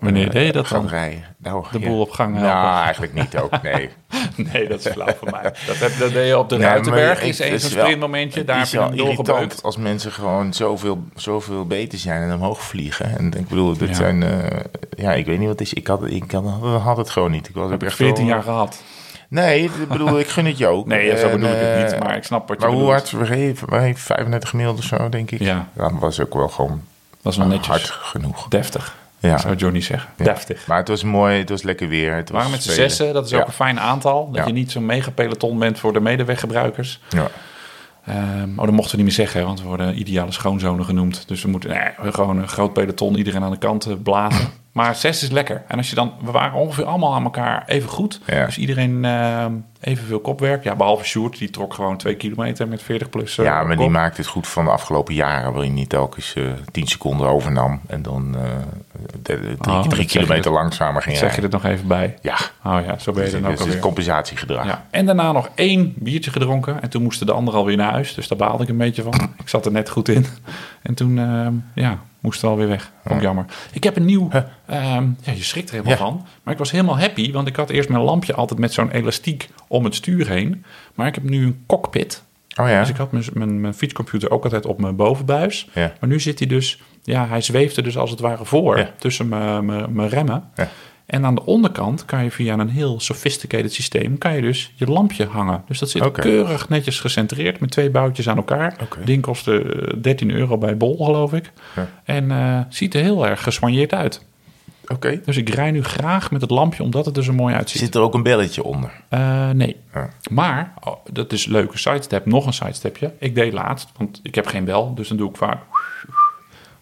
Wanneer eh, deed je dat dan? rijden. Nou, De ja. boel op gang helpen. Nou, eigenlijk niet ook, nee. Nee, dat is flauw van mij. Dat, heb, dat deed je op de Nee, Ruitenberg. Is het een is sprintmomentje. Daar heb je is hem wel doorgebeukt. als mensen gewoon zoveel, zoveel beter zijn en omhoog vliegen. En ik bedoel, dit Ja. zijn... eh, ja, ik weet niet wat het is. Ik had, ik had, had het gewoon niet. Ik was heb ik echt 14 wel- jaar gehad. Nee, ik bedoel, ik gun het je ook. Nee, zo bedoel ik het eh, niet. Maar ik snap wat je Maar hoe bedoelt. hard we reden? Wij 35 gemiddeld of zo, denk ik. Ja. Dat was ook wel gewoon is wel netjes. hard genoeg. Deftig. Ja. Zou Johnny zeggen. Ja. Deftig. Maar het was mooi, het was lekker weer. Het was waren met z'n zessen. Dat is Ja. ook een fijn aantal. Dat Ja. je niet zo'n mega peloton bent voor de medeweggebruikers. Ja. Ehm, oh, dat mochten we niet meer zeggen, want we worden ideale schoonzonen genoemd. Dus we moeten nee, we gewoon een groot peloton, iedereen aan de kant blazen. Maar zes is lekker. En als je dan, we waren ongeveer allemaal aan elkaar even goed. Ja. Dus iedereen ehm, evenveel kopwerk. Ja, behalve Sjoerd, die trok gewoon twee kilometer met 40 plus. eh, Ja, maar die maakt het goed van de afgelopen jaren, waarin hij telkens eh 10 seconden overnam en dan eh, de- drie, Oh, drie kilometer langzamer ging Zeg je er nog even bij? Ja, Oh ja, zo ben je dus dan ook het is compensatiegedrag. Ja. En daarna nog één biertje gedronken. En toen moesten de anderen alweer naar huis. Dus daar baalde ik een beetje van. Ik zat er net goed in. En toen ehm, ja, moesten we alweer weg. Ik jammer. Ik heb een nieuw... ehm, ja, je schrikt er helemaal Ja. van. Maar ik was helemaal happy. Want ik had eerst mijn lampje altijd met zo'n elastiek om het stuur heen. Maar ik heb nu een cockpit. Oh ja? Dus ik had mijn, mijn, mijn fietscomputer ook altijd op mijn bovenbuis. Ja. Maar nu zit hij dus... Ja, hij zweefde dus als het ware voor. Tussen mijn, mijn, mijn remmen. Ja. En aan de onderkant kan je via een heel sophisticated systeem... kan je dus je lampje hangen. Dus dat zit keurig netjes gecentreerd... met twee boutjes aan elkaar. Oké. Ding kostte eh, 13 euro bij Bol, geloof ik. Ja. En eh, ziet er heel erg gesoigneerd uit. Oké. Dus ik rij nu graag met het lampje... omdat het er zo mooi uitziet. Zit er ook een belletje onder? Eh, nee. Ja. Maar, oh, dat is een leuke sidestep. Nog een sidestepje. Ik deed laatst, want ik heb geen bel. Dus dan doe ik vaak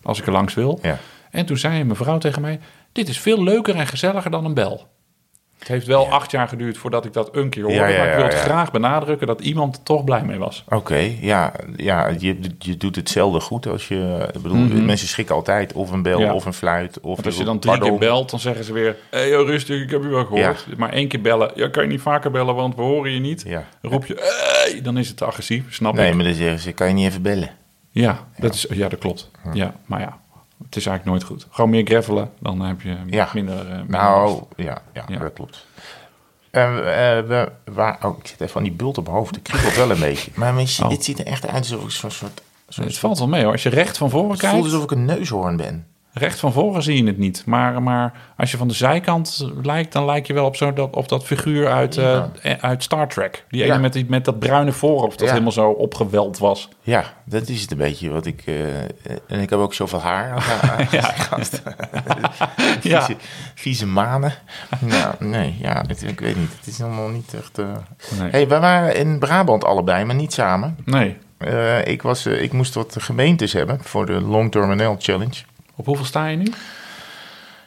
als ik er langs wil. Ja. En toen zei mijn vrouw tegen mij... Dit is veel leuker en gezelliger dan een bel. Het heeft wel acht jaar geduurd voordat ik dat een keer hoorde. Ja, ja, maar ik wil het graag benadrukken dat iemand er toch blij mee was. Oké, ja, ja je, je doet hetzelfde goed als je... Ik bedoel, mensen schrikken altijd of een bel Mhm. Of een fluit. Of Want als je dan drie pardon. keer belt, dan zeggen ze weer... Hé, hey, joh, rustig, ik heb je wel gehoord. Maar één keer bellen, ja, kan je niet vaker bellen, want we horen je niet. Roep je, hey, dan is het agressief, snap Nee, ik. maar dan zeggen ze, kan je niet even bellen? Ja, dat, Is, ja, dat klopt. Ja, maar ja, het is eigenlijk nooit goed. Gewoon meer gravelen, dan heb je Ja. minder... eh, minder. Nou, ja, ja, Ja. dat klopt. Eh, eh, we, waar, oh, ik zit even aan die bult op mijn hoofd. Ik kriebelt wel een beetje. Maar mensen, Oh. dit ziet er echt uit alsof ik zo'n soort... Zo het valt wel mee hoor. Als je recht van voren het voelt kijkt, alsof ik een neushoorn ben. Recht van voren zie je het niet. Maar, maar als je van de zijkant lijkt, dan lijk je wel op, zo dat, op dat figuur uit, eh, uit Star Trek. Die ene Ja. met, die, met dat bruine voorhoofd dat Ja. helemaal zo opgeweld was. Ja, dat is het een beetje wat ik... eh, en ik heb ook zoveel haar. aan- Ja. gast. Vieze, vieze manen. Nou, nee, ja, het- ik weet niet. Het is allemaal niet echt... eh Nee. hey, wij waren in Brabant allebei, maar niet samen. Nee. Eh, ik, was, eh, ik moest wat gemeentes hebben voor de Long Terminal Challenge. Op hoeveel sta je nu?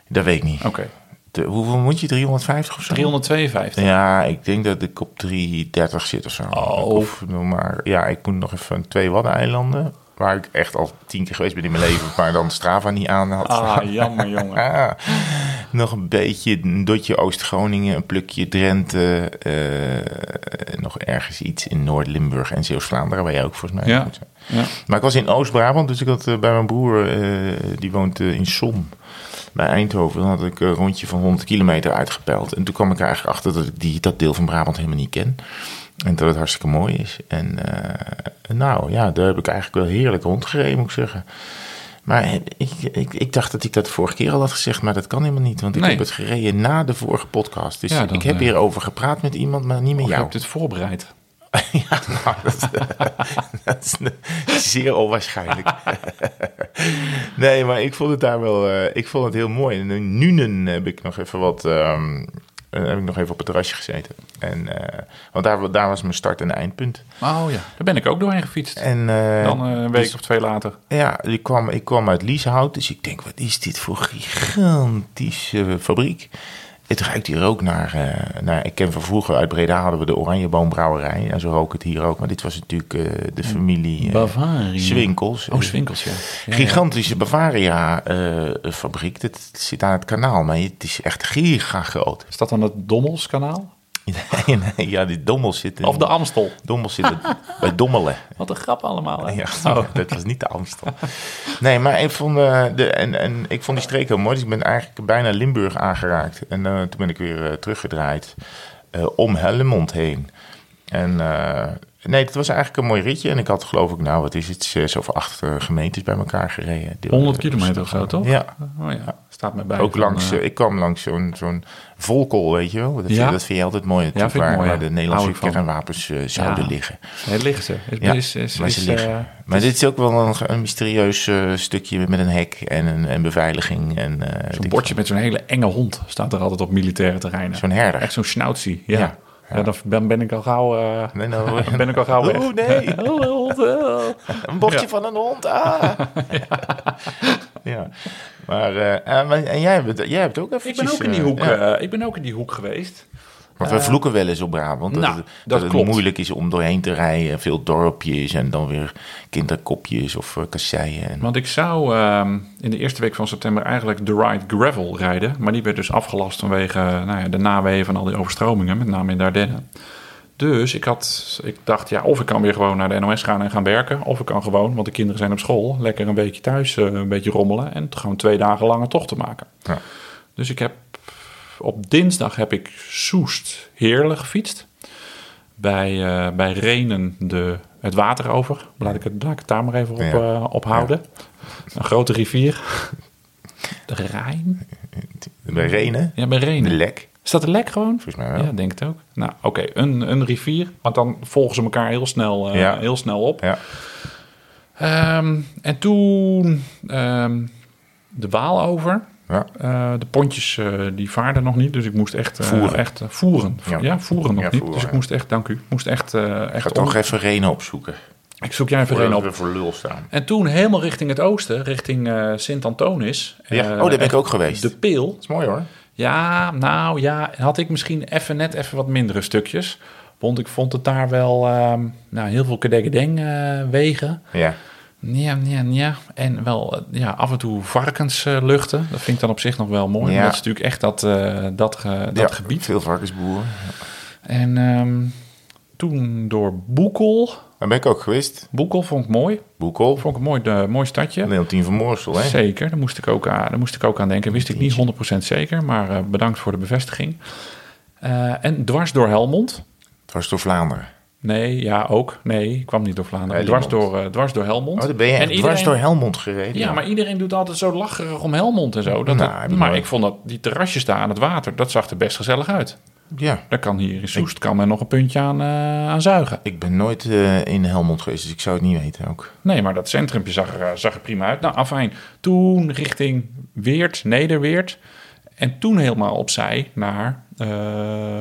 Dat weet ik niet. Oké. De- hoeveel moet je? 350 of zo? 352. Ja, ik denk dat ik op 330 zit of zo. Oh. Of, maar, ja, ik moet nog even twee Waddeneilanden. Waar ik echt al tien keer geweest ben in mijn leven. Maar dan Strava niet aan had. Ah, jammer jongen. Nog een beetje een dotje Oost-Groningen, een plukje Drenthe. eh, nog ergens iets in Noord-Limburg en Zeeuws-Vlaanderen. Waar jij ook volgens mij Ja. moet zijn. Ja. Maar ik was in Oost-Brabant, dus ik had eh, bij mijn broer, eh, die woont in Som, bij Eindhoven, dan had ik een rondje van 100 kilometer uitgepeild. En toen kwam ik er eigenlijk achter dat ik die, dat deel van Brabant helemaal niet ken. En dat het hartstikke mooi is. En nou ja, daar heb ik eigenlijk wel heerlijk rondgereden, moet ik zeggen. Maar ik, ik, ik dacht dat ik dat vorige keer al had gezegd, maar dat kan helemaal niet. Want ik Nee. heb het gereden na de vorige podcast. Dus Ja, dan, ik heb eh, hierover gepraat met iemand, maar niet met je jou. hebt het voorbereid. Ja, nou, dat, dat is zeer onwaarschijnlijk. nee, maar ik vond het daar wel, eh, ik vond het heel mooi. En in Nuenen heb ik nog even wat, ehm, eh, heb ik nog even op het terrasje gezeten. En, eh, want daar, daar was mijn start- en eindpunt. Oh ja, daar ben ik ook doorheen gefietst. En, eh, Dan eh, een week dus- of twee later. ja, ik kwam, ik kwam uit Lieshout, dus ik denk, wat is dit voor gigantische fabriek? Het ruikt hier ook naar, eh, naar, ik ken van vroeger uit Breda hadden we de Oranjeboombrouwerij. En zo rook het hier ook, maar dit was natuurlijk eh, de familie eh, Bavaria. Swinkels. Oh, Swinkels, ja. Ja, ja. Gigantische Bavaria-fabriek. dat zit aan het kanaal, maar het is echt giga groot. Is dat dan het Dommelskanaal? Nee, nee, ja, die dommels zitten... Of de Amstel? Dommels zitten bij Dommelen. Wat een grap allemaal, hè? Ja, Oh. dat was niet de Amstel. Nee, maar ik vond, eh, de, en, en ik vond die streek heel mooi. Dus ik ben eigenlijk bijna Limburg aangeraakt. En eh, toen ben ik weer eh, teruggedraaid om Hellemond heen. En nee, het was eigenlijk een mooi ritje. En ik had geloof ik, nou wat is het, zes of acht eh, gemeentes bij elkaar gereden. Deel- 100 kilometer of zo, toch? Ja, Oh ja, staat me bij. ook van, langs, eh, eh, ik kwam langs zo'n zo'n volkel, weet je wel. Dat, Ja. dat vind je altijd mooi. vind ik waar, mooi, waar de Nederlandse kernwapens zouden liggen. Nee, liggen ze. Ja, is, is, maar is, ze liggen. Maar dit is ook wel een, een mysterieus stukje met een hek en een en beveiliging. En, Zo'n bordje met zo'n hele enge hond staat er altijd op militaire terreinen. Zo'n herder. Echt zo'n schnauzie, ja. Ja, dan ben, ben ik al gauw, eh, Nee, nou, ben ik al gauw weg. Oh nee, Oh, hond, oh. een bordje Ja. van een hond. Ah. ja. Maar, eh, eh, maar en jij hebt, jij hebt ook even. Ik ben ook in die hoek, eh, ik ben ook in die hoek geweest. Want we vloeken wel eens op Brabant. Dat, Nou, het, dat dat het moeilijk is om doorheen te rijden. Veel dorpjes en dan weer kinderkopjes of uh, kasseien. En... Want ik zou ehm, in de eerste week van september eigenlijk de Ride Gravel rijden. Maar die werd dus afgelast vanwege nou ja, de naweeën van al die overstromingen, met name in de Ardennen. Dus ik, had, ik dacht, ja, of ik kan weer gewoon naar de NOS gaan en gaan werken. Of ik kan gewoon, want de kinderen zijn op school, lekker een weekje thuis eh, een beetje rommelen. En gewoon twee dagen lange tochten maken. Ja. Dus ik heb op dinsdag heb ik Soest Heerlen gefietst. Bij, eh, bij Renen de, het water over. Laat ik het, laat ik het daar maar even op, Ja. eh, op houden. Een grote rivier. De Rijn? Bij Renen, Ja, bij de Renen. lek, Is dat een lek gewoon? volgens mij wel. Ja, denk het ook. Nou, oké, een, een rivier. Want dan volgen ze elkaar heel snel, eh, Ja. heel snel op. Ja. Ehm, en toen ehm, de Waal over. Ja. Eh, de pontjes eh, die vaarden nog niet, dus ik moest echt eh, Voeren. Echt, voeren. Ja. Ja. voeren nog Ja, niet. voeren, dus ik moest echt, dank u, moest echt, Ik echt ga toch even Renen opzoeken. Ik zoek jij even Voordat op. voor lul staan. En toen helemaal richting het oosten, richting Sint-Antonis. Ja. Oh, daar ben ik ook geweest. De Peel. Dat is mooi hoor. Ja, nou ja, had ik misschien even net even wat mindere stukjes. Want ik vond het daar wel ehm, nou, heel veel kedegedeng eh wegen. Ja. Ja, ja, ja. En wel eh, ja, af en toe varkensluchten. dat vind ik dan op zich nog wel mooi. Ja. Dat is natuurlijk echt dat, eh, dat, ge- dat Ja, gebied. Veel varkensboeren. En ehm, toen door Boekel. Daar ben ik ook geweest. Boekel vond ik mooi. Boekel. Vond ik een mooi, de, mooi stadje. Leontien van Moorsel, hè? Zeker, daar moest, ik ook aan, daar moest ik ook aan denken. Wist ik niet 100% zeker, maar eh, bedankt voor de bevestiging. Eh, en dwars door Helmond. Was door Vlaanderen. Nee, ja, ook. Nee, ik kwam niet door Vlaanderen. Dwars door, eh, dwars door Helmond. Oh, dan ben je En iedereen- dwars door Helmond gereden. Ja, maar iedereen doet altijd zo lacherig om Helmond en zo. Dat Nou, het- maar ik vond dat die terrasjes daar aan het water, dat zag er best gezellig uit. Ja. Daar kan hier in Soest kan men nog een puntje aan, eh, aan zuigen. Ik ben nooit eh, in Helmond geweest, dus ik zou het niet weten ook. Nee, maar dat centrumpje zag er, zag er prima uit. Nou, afijn. Toen richting Weert, Nederweert. En toen helemaal opzij naar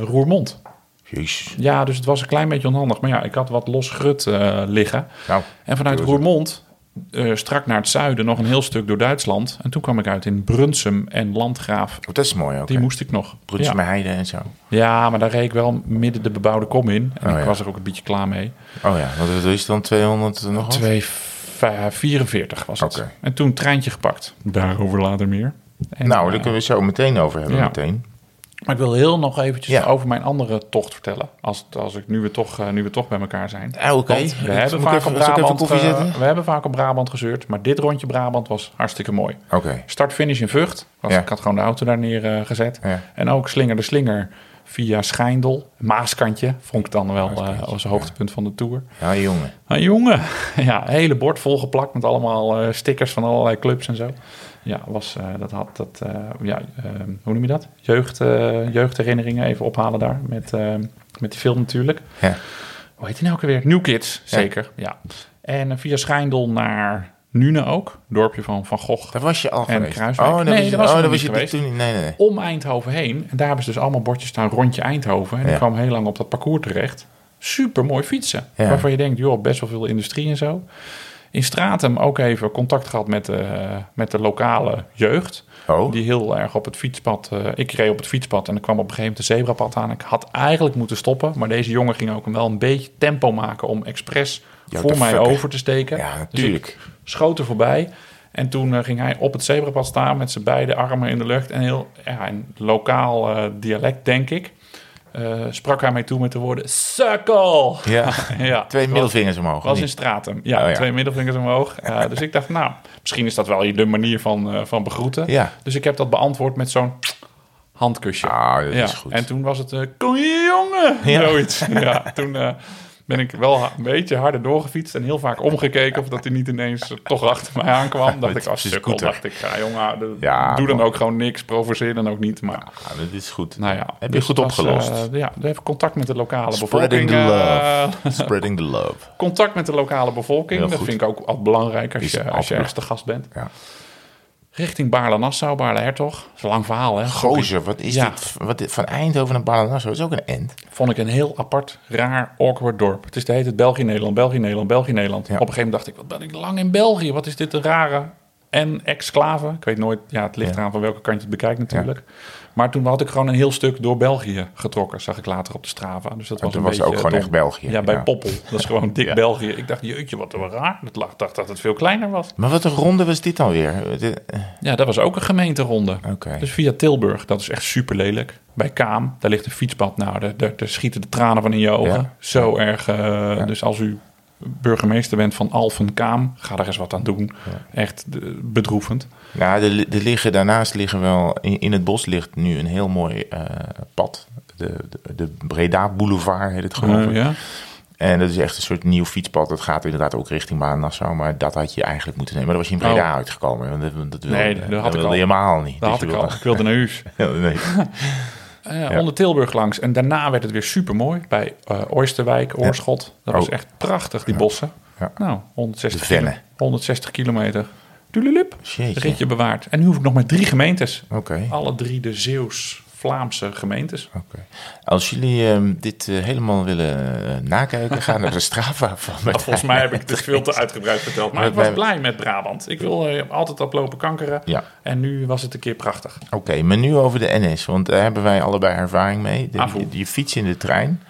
Roermond. Jezus. Ja, dus het was een klein beetje onhandig. Maar ja, ik had wat los grut eh, liggen. Nou, En vanuit. Roermond eh, strak naar het zuiden nog een heel stuk door Duitsland. En toen kwam ik uit in Brunsum en Landgraaf. oh, dat is mooi ook. Die hè? moest ik nog. Brunsum Ja. Heide en zo. ja, maar daar reed ik wel midden de bebouwde kom in. En Oh, ik ja. was er ook een beetje klaar mee. Oh ja, wat is het dan 200 nog wat? 244 was het. Oké. En toen treintje gepakt. Daarover later meer. En, nou, eh, daar kunnen we het zo meteen over hebben. ja. Meteen. Maar ik wil heel nog eventjes Ja. over mijn andere tocht vertellen. Als, als ik nu we, toch, eh, nu we toch bij elkaar zijn. Ah, Oké. We, hebben vaak even- op Brabant, eh, we hebben vaak op Brabant gezeurd. Maar dit rondje Brabant was hartstikke mooi. Oké. Start-finish in Vught. Was, Ja. Ik had gewoon de auto daar neergezet. gezet. Ja. En ook Slinger de Slinger via Schijndel. Maaskantje vond ik dan wel eh, Maaskantje, als hoogtepunt van de Tour. Ja, jongen. Ah, jongen, ja, hele bord volgeplakt met allemaal eh, stickers van allerlei clubs en zo. Ja, was, eh, dat had dat, eh, ja, eh, hoe noem je dat? Jeugd, eh, jeugdherinneringen even ophalen daar met, eh, met die film natuurlijk. Ja. Hoe heet die nou ook alweer? New Kids, zeker, ja. En via Schijndel naar Nune ook, dorpje van Van Gogh. Daar was je al En geweest. Kruiswijk. Oh, Nee, je- daar was ik oh, nog daar was niet je geweest. toen niet. Nee, nee, nee. Om Eindhoven heen. En daar hebben ze dus allemaal bordjes staan rondje Eindhoven. En Ja. kwam heel lang op dat parcours terecht. Super mooi fietsen. Ja. Waarvan je denkt, joh, best wel veel industrie en zo. In Stratum ook even contact gehad met de, met de lokale jeugd. Oh, Die heel erg op het fietspad... eh, ik reed op het fietspad en er kwam op een gegeven moment een zebrapad aan. Ik had eigenlijk moeten stoppen. Maar deze jongen ging ook wel een beetje tempo maken... om expres voor de mij fuck, over te steken. ja, Dus natuurlijk. schoot er voorbij. En toen eh, ging hij op het zebrapad staan met zijn beide armen in de lucht. En heel ja, in lokaal eh, dialect, denk ik, eh, sprak hij mij toe met de woorden... Sukkel! Ja, ja, twee middelvingers omhoog. was in? Stratum. Ja, Oh, ja. twee middelvingers omhoog. Dus ik dacht, nou, misschien is dat wel de manier van, eh, van begroeten. Ja. Dus ik heb dat beantwoord met zo'n handkusje. Ah, dat is goed. En toen was het, eh, kom hier jongen! Ja. Zoiets. Ja, toen ben ik wel een beetje harder doorgefietst en heel vaak omgekeken of dat hij niet ineens toch achter mij aankwam. dacht Met ik, als sukkel, scooter. dacht ik, ja jongen, de- Ja, doe dan man. ook gewoon niks, provoceer dan ook niet. Maar Ah, dat is goed. nou ja. Heb je dus goed was, opgelost. eh, ja, even contact met de lokale Spreading bevolking. the eh, love. Spreading the love. contact met de lokale bevolking. Dat vind ik ook altijd belangrijk als je, als je ergens te gast bent. Ja. Richting Baarle-Nassau, Baarle-Hertog. Dat is een lang verhaal, hè? Gozer, wat is Ja. dit? Wat, van Eindhoven naar Balanassa is ook een end. Vond ik een heel apart, raar, awkward dorp. Het is de hele België-Nederland, België-Nederland, België-Nederland. Ja. Op een gegeven moment dacht ik, wat ben ik lang in België? Wat is dit een rare en exclave? Ik weet nooit, ja, het ligt Ja. eraan van welke kant je het bekijkt natuurlijk. Maar toen had ik gewoon een heel stuk door België getrokken, zag ik later op de Strava. Dus dat was een was beetje ook gewoon dom. echt België. Ja, bij Ja. Poppel. Dat is gewoon dik Ja. België. Ik dacht, jeetje, wat raar. Ik dacht dat het veel kleiner was. Maar wat een ronde was dit dan weer? Dit- eh, Ja, dat was ook een gemeenteronde. Oké. Dus via Tilburg, dat is echt super lelijk. Bij Kaam, daar ligt een fietspad. Nou, daar, daar, daar schieten de tranen van in je ogen. Ja. Zo erg. eh, Dus als u burgemeester bent van Alphen Kaam, ga daar eens wat aan doen. Echt eh, bedroevend. Nou, er, er liggen, daarnaast liggen wel... In, in het bos ligt nu een heel mooi eh, pad. De, de, de Breda Boulevard heet het geloof ik. Eh, ja. En dat is echt een soort nieuw fietspad. Dat gaat inderdaad ook richting Nassau. Maar dat had je eigenlijk moeten nemen. Maar dat was je in Breda Oh. uitgekomen. Dat, dat Nee, wilde, dat had ik al. helemaal niet. Dat Dus had ik al. Ik wilde naar huis. nee. Eh, Onder Tilburg langs. En daarna werd het weer super mooi. Bij eh Oosterwijk, Oorschot. Dat was Oh. echt prachtig, die bossen. Ja. Nou, 160, De Venne. kilo- 160 kilometer. Tululup. Ritje bewaard. En nu hoef ik nog maar drie gemeentes. Oké. Alle drie de Zeeuws Vlaamse gemeentes. Oké. Als jullie ehm, dit eh, helemaal willen eh, nakijken, ga naar de Strava van Maar volgens mij heb ik het veel te uitgebreid verteld. Maar Maar ik was blij met Brabant. Ik wil eh, altijd oplopen kankeren. Ja. En nu was het een keer prachtig. Oké, maar nu over de NS, want daar hebben wij allebei ervaring mee. De, Aanvoel. je, je fiets in de trein.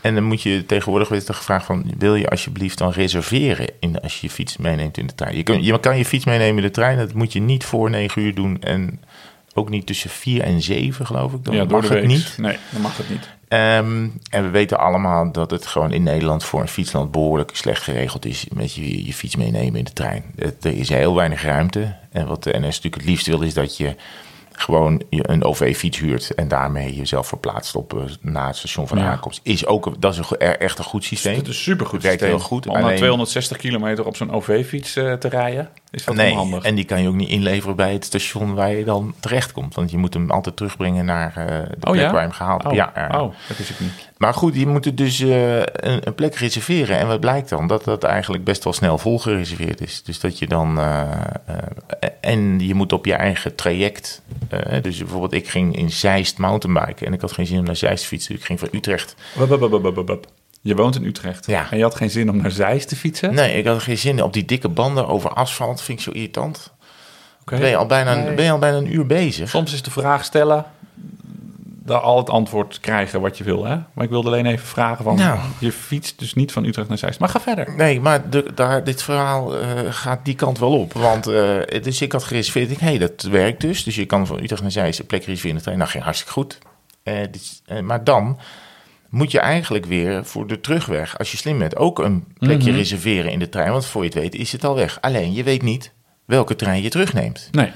En dan moet je tegenwoordig wordt er gevraagd van... wil je alsjeblieft dan reserveren in, als je je fiets meeneemt in de trein? Je, kun, je kan je fiets meenemen in de trein, dat moet je niet voor negen uur doen... en ook niet tussen vier en zeven, geloof ik. Dan ja, mag het niet. Nee, dan mag het niet. Ehm, en we weten allemaal dat het gewoon in Nederland voor een fietsland behoorlijk slecht geregeld is met je, je fiets meenemen in de trein. Het- er is heel weinig ruimte. En wat de NS natuurlijk het liefst wil, is dat je gewoon je een OV-fiets huurt en daarmee jezelf verplaatst op eh, na het station van Ja. aankomst. Is ook dat is een, er- echt een goed systeem. Het is een supergoed Werkt systeem. heel goed, Om na alleen- 260 kilometer op zo'n OV-fiets eh, te rijden, is dat Nee, onhandig. en die kan je ook niet inleveren bij het station waar je dan terechtkomt. Want je moet hem altijd terugbrengen naar eh, de Oh plek ja? waar je hem gehaald hebt. Oh, Ja, oh, dat wist ik niet. Maar goed, je moet dus eh, een, een plek reserveren. En wat blijkt dan? Dat dat eigenlijk best wel snel vol gereserveerd is. Dus dat je dan. eh, en je moet op je eigen traject. dus bijvoorbeeld, ik ging in Zeist mountainbiken. En ik had geen zin om naar Zeist te fietsen. Ik ging van Utrecht. Je woont in Utrecht. Ja. En je had geen zin om naar Zeist te fietsen? Nee, ik had geen zin op die dikke banden over asfalt. Vind ik zo irritant. Oké. Ben, je al bijna, Nee. ben je al bijna een uur bezig? Soms is de vraag stellen, daar al het antwoord krijgen wat je wil. Hè? Maar ik wilde alleen even vragen van, Nou. je fietst dus niet van Utrecht naar Zeist. Maar ga verder. Nee, maar de, daar, dit verhaal eh, gaat die kant wel op. Want eh, dus ik had gereserveerd. Ik, hey, dat werkt dus. Dus je kan van Utrecht naar Zeist een plek reserveren. Nou, ging hartstikke goed. Eh, maar dan moet je eigenlijk weer voor de terugweg, als je slim bent, ook een plekje Mhm. reserveren in de trein. Want voor je het weet is het al weg. Alleen, je weet niet welke trein je terugneemt. Nee.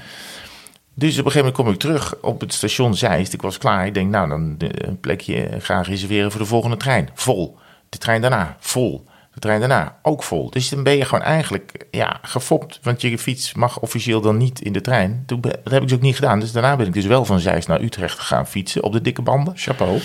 Dus op een gegeven moment kom ik terug op het station Zeist. Ik was klaar. Ik denk, nou, dan eh, een plekje gaan reserveren voor de volgende trein. Vol. De trein daarna, vol. De trein daarna, ook vol. Dus dan ben je gewoon eigenlijk ja, gefopt. Want je fiets mag officieel dan niet in de trein. Toen dat heb ik dus ook niet gedaan. Dus daarna ben ik dus wel van Zeist naar Utrecht gaan fietsen op de dikke banden. Chapeau.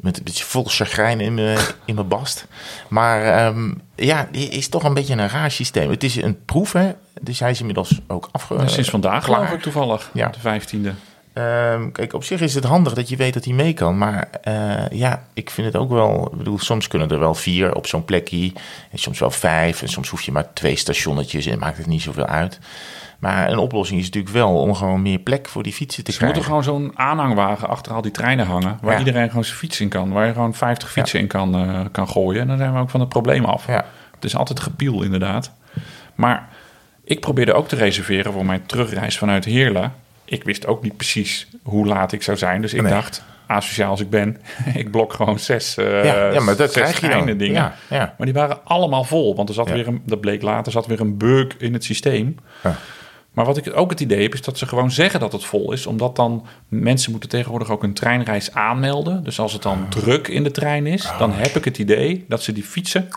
Met een beetje vol chagrijn in mijn, in mijn bast. Maar ehm, ja, het is toch een beetje een raar systeem. Het is een proef, hè. Dus hij is inmiddels ook afge... Ja, sinds vandaag klaar. geloof ik toevallig. Ja. De vijftiende. Ehm, kijk, op zich is het handig dat je weet dat hij mee kan. Maar eh, ja, ik vind het ook wel... Ik bedoel, soms kunnen er wel vier op zo'n plekje. En soms wel vijf. En soms hoef je maar twee stationnetjes. En maakt het niet zoveel uit. Maar een oplossing is natuurlijk wel om gewoon meer plek voor die fietsen te Ze moeten krijgen. gewoon zo'n aanhangwagen achter al die treinen hangen. Waar Ja. iedereen gewoon zijn fiets in kan. Waar je gewoon 50 fietsen in kan, eh, kan gooien. En dan zijn we ook van het probleem af. Ja. Het is altijd gepiel inderdaad. Maar ik probeerde ook te reserveren voor mijn terugreis vanuit Heerlen. Ik wist ook niet precies hoe laat ik zou zijn. Dus ik Nee. dacht, asociaal als ik ben, ik blok gewoon zes, eh Ja, ja, maar dat zes treinen dingen. Ja, ja. Maar die waren allemaal vol. Want er zat weer een, dat bleek later, zat weer een bug in het systeem. Maar wat ik ook het idee heb, is dat ze gewoon zeggen dat het vol is. Omdat dan mensen moeten tegenwoordig ook een treinreis aanmelden. Dus als het dan druk in de trein is, dan heb ik het idee dat ze die fietsen,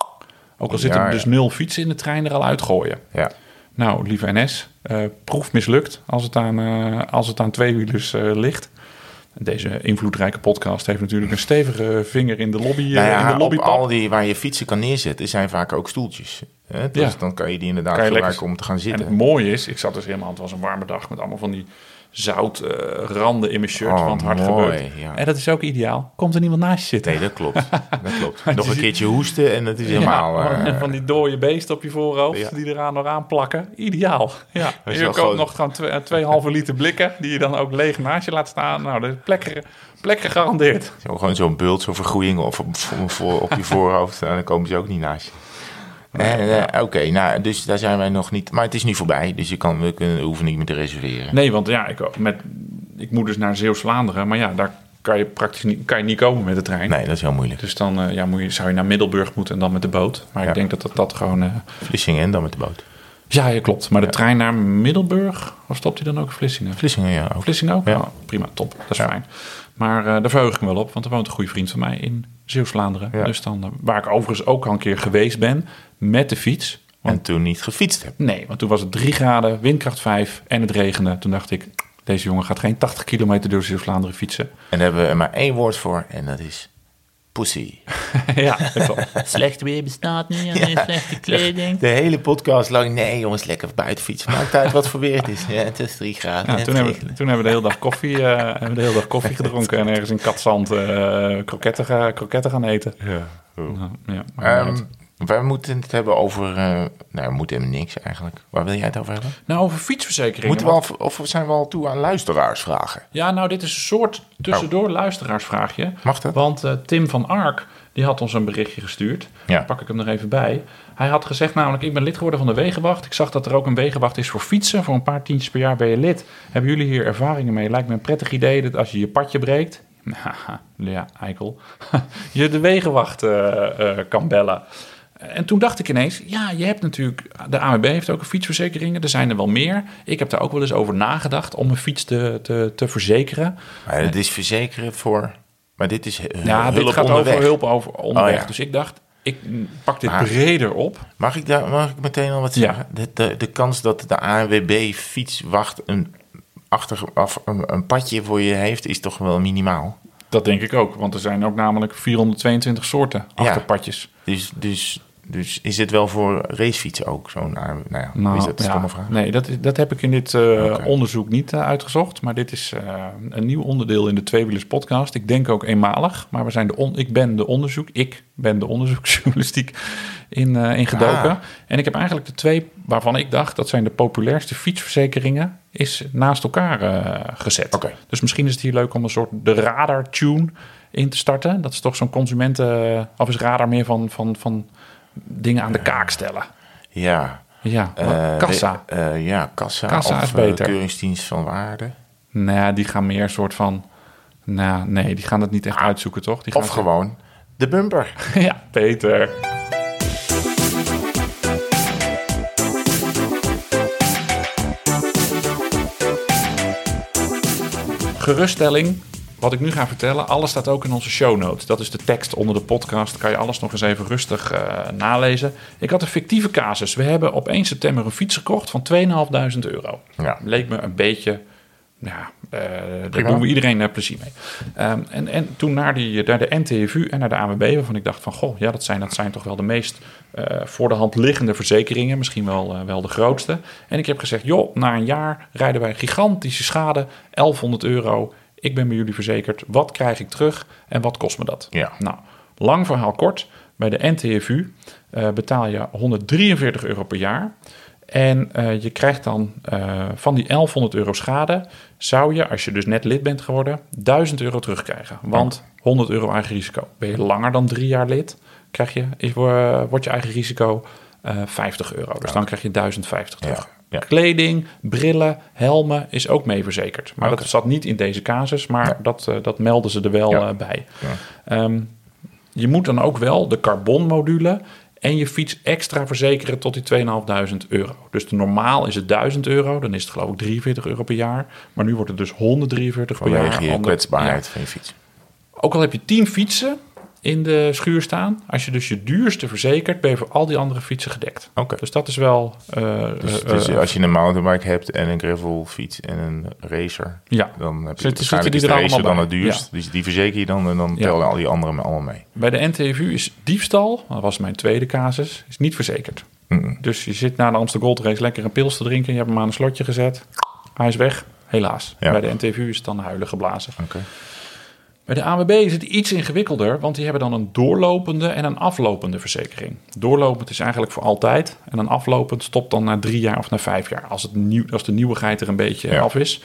ook al zitten Ja, er dus ja. nul fietsen in de trein, er al uitgooien. Ja. Nou, lieve NS, eh, proef mislukt als het aan, eh als het aan tweewielers eh, ligt. Deze invloedrijke podcast heeft natuurlijk een stevige vinger in de lobby. eh, Nou in de ja, op lobbypap. al die waar je fietsen kan neerzetten, zijn vaak ook stoeltjes. Hè? Dus Ja. dan kan je die inderdaad je gebruiken lekker- om te gaan En zitten. het mooie is, ik zat dus helemaal, het was een warme dag met allemaal van die zoutranden in mijn shirt, Oh, want hard mooi, ja. En dat is ook ideaal. Komt er niemand naast je zitten? Nee, dat klopt. Dat klopt. Nog een keertje hoesten en het is helemaal... Ja, eh, van die dode beesten op je voorhoofd Ja. die eraan nog aan plakken. Ideaal. Ja. is Je koopt nog gewoon twee, eh, tweeënhalve liter blikken die je dan ook leeg naast je laat staan. Nou, de plek, plek gegarandeerd. Zo, gewoon zo'n bult, zo'n vergroeiing of op, voor- op je voorhoofd. En dan komen ze ook niet naast je. Eh, eh, Oké, nou, dus daar zijn wij nog niet. Maar het is nu voorbij, dus je kan, we kunnen, hoeven niet meer te reserveren. Nee, want ja, ik, met, ik moet dus naar Zeeuws-Vlaanderen. Maar ja, daar kan je praktisch niet, kan je niet komen met de trein. Nee, dat is heel moeilijk. Dus dan eh, ja, moet je, zou je naar Middelburg moeten en dan met de boot. Maar Ja. ik denk dat dat, dat gewoon... Vlissingen en dan met de boot. ja, ja, klopt. Maar de trein naar Middelburg, of stopt hij dan ook in Vlissingen? Vlissingen, ja. Ook. Vlissingen ook? Ja. Oh, prima, top. Dat is fijn. Maar daar verheug ik me wel op, want er woont een goede vriend van mij in Zeeuws-Vlaanderen. Dus dan, waar ik overigens ook al een keer geweest ben met de fiets. Want, En toen niet gefietst heb. nee, want toen was het 3 graden, windkracht 5 en het regende. Toen dacht ik, deze jongen gaat geen 80 kilometer door Zeeuws-Vlaanderen fietsen. En daar hebben we er maar één woord voor en dat is pussy. ja. Slecht weer bestaat niet, alleen slechte kleding. De hele podcast lang, nee jongens, lekker buiten fietsen. Maakt uit wat voor weer het is. Ja, het is drie graden. Ja, en toen, het hebben, toen hebben we de hele dag koffie, eh, hebben we de hele dag koffie gedronken en ergens in katzand eh kroketten, kroketten gaan eten. Ja. Oh. Nou, ja, maar Ehm, wij moeten het hebben over... eh, nou, we moeten helemaal niks eigenlijk. Waar wil jij het over hebben? nou, over fietsverzekeringen. Moeten we al, of zijn we al toe aan luisteraarsvragen? Ja, nou, dit is een soort tussendoor luisteraarsvraagje. Mag dat? Want eh, Tim van Ark, die had ons een berichtje gestuurd. Ja. Pak ik hem er even bij. Hij had gezegd namelijk, ik ben lid geworden van de Wegenwacht. Ik zag dat er ook een Wegenwacht is voor fietsen. Voor een paar tientjes per jaar ben je lid. Hebben jullie hier ervaringen mee? Lijkt me een prettig idee dat als je je padje breekt... Ja, eikel. je de Wegenwacht eh, kan bellen. En toen dacht ik ineens, ja, je hebt natuurlijk... De AWB heeft ook een fietsverzekeringen. Er zijn er wel meer. Ik heb daar ook wel eens over nagedacht om een fiets te, te, te verzekeren. Maar het is verzekeren voor... Maar dit is Ja, dit gaat onderweg. over hulp over onderweg. Oh, ja. Dus ik dacht, ik pak dit Maar- breder op. Mag ik, daar, mag ik meteen al wat Ja. zeggen? De, de, de kans dat de ANWB fietswacht een, achter, af, een, een padje voor je heeft, is toch wel minimaal. Dat denk ik ook, want er zijn ook namelijk 422 soorten Ja. achterpadjes. Dus, dus, dus is het wel voor racefietsen ook zo'n? Nou ja, Nou, is dat een ja, vraag? Nee, dat, is- dat heb ik in dit eh, onderzoek niet eh, uitgezocht. Maar dit is eh, een nieuw onderdeel in de Tweewielers podcast. Ik denk ook eenmalig. Maar we zijn de on, ik ben de onderzoek. Ik ben de onderzoeksjournalistiek in, ingedoken. Ah. En ik heb eigenlijk de twee waarvan ik dacht... dat zijn de populairste fietsverzekeringen... is naast elkaar gezet. Dus misschien is het hier leuk om een soort de radar-tune in te starten. Dat is toch zo'n consumenten... of is radar meer van, van, van dingen aan de kaak stellen? Ja. Ja, Eh, kassa. de- eh, ja, kassa. Kassa of is eh, beter. keuringsdienst van waarde. Nou, die gaan meer soort van. Nou, nee, die gaan het niet echt uitzoeken, toch? Die gaan Of gewoon de bumper. ja, Peter. Geruststelling. Wat ik nu ga vertellen, alles staat ook in onze show notes. Dat is de tekst onder de podcast. Kan je alles nog eens even rustig eh, nalezen. Ik had een fictieve casus. We hebben op 1 september een fiets gekocht van 2.500 euro. Ja. Leek me een beetje. Ja, eh, daar doen we iedereen eh, plezier mee. Ehm, en, en toen naar, die, naar de NTFU en naar de AWB, waarvan ik dacht van... goh, ja, dat zijn, dat zijn toch wel de meest voor de hand liggende verzekeringen. Misschien wel, wel de grootste. En ik heb gezegd, joh, na een jaar rijden wij gigantische schade. 1100 euro. Ik ben bij jullie verzekerd. Wat krijg ik terug en wat kost me dat? Ja. Nou, lang verhaal kort. Bij de NTFU eh, betaal je 143 euro per jaar. En eh, je krijgt dan eh, van die 1100 euro schade, zou je, als je dus net lid bent geworden, 1000 euro terugkrijgen. Want 100 euro eigen risico. Ben je langer dan drie jaar lid, krijg je, is, wordt je eigen risico eh 50 euro. Dus dan krijg je 1050 terug. Ja, ja. Kleding, brillen, helmen is ook mee verzekerd. Maar dat zat niet in deze casus, maar Ja. dat, eh, dat melden ze er wel Ja. eh, bij. Ja. Ehm, je moet dan ook wel de carbonmodule en je fiets extra verzekeren tot die 2.500 euro. Dus de normaal is het 1000 euro, dan is het geloof ik 43 euro per jaar. Maar nu wordt het dus 143 per jaar. Vanwege je kwetsbaarheid van je fiets. Ook al heb je 10 fietsen in de schuur staan, als je dus je duurste verzekert, ben je voor al die andere fietsen gedekt. Oké. Dus dat is wel... eh, Dus, eh, dus eh, als je een mountainbike hebt en een gravelfiets en een racer, ja. dan heb je waarschijnlijk zitten die de er racer dan het duurst. Dus die verzeker je dan en dan Ja. tellen al die anderen allemaal mee. Bij de NTFU is diefstal, dat was mijn tweede casus, is niet verzekerd. Mm. Dus je zit na de Amsterdam Gold Race lekker een pils te drinken. Je hebt hem aan een slotje gezet. Hij is weg. Helaas. Ja. Bij de NTFU is het dan huilen geblazen. Oké. Bij de AWB is het iets ingewikkelder, want die hebben dan een doorlopende en een aflopende verzekering. Doorlopend is eigenlijk voor altijd en een aflopend stopt dan na drie jaar of na vijf jaar, als, het nieuw, als de nieuwigheid er een beetje Ja. af is.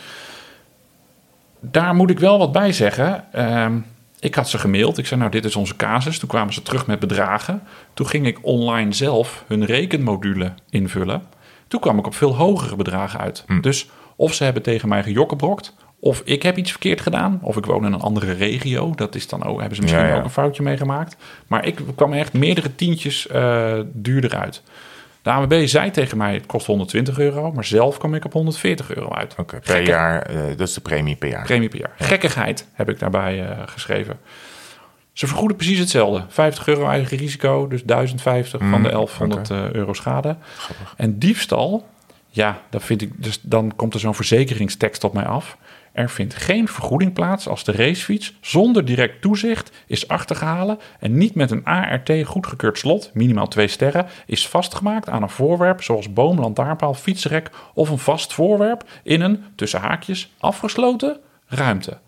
Daar moet ik wel wat bij zeggen. Ehm, ik had ze gemaild. Ik zei, nou, dit is onze casus. Toen kwamen ze terug met bedragen. Toen ging ik online zelf hun rekenmodule invullen. Toen kwam ik op veel hogere bedragen uit. Dus of ze hebben tegen mij gejokkenbrokt... of ik heb iets verkeerd gedaan... of ik woon in een andere regio. Dat is dan ook, hebben ze misschien Ja, ja. ook een foutje meegemaakt. Maar ik kwam echt meerdere tientjes eh, duurder uit. De ANWB zei tegen mij, het kost 120 euro... maar zelf kwam ik op 140 euro uit. Oké, per Gekke- jaar, eh, dat is de premie per jaar. Premie per jaar. Gekkigheid heb ik daarbij eh, geschreven. Ze vergoeden precies hetzelfde. 50 euro eigen risico, dus 1050 van de 1100 eh, euro schade. En diefstal, ja, dat vind ik, dus dan komt er zo'n verzekeringstekst op mij af. Er vindt geen vergoeding plaats als de racefiets zonder direct toezicht is achtergehalen en niet met een ART goedgekeurd slot, minimaal twee sterren, is vastgemaakt aan een voorwerp zoals boom, lantaarnpaal, fietsrek of een vast voorwerp in een, tussen haakjes, afgesloten ruimte.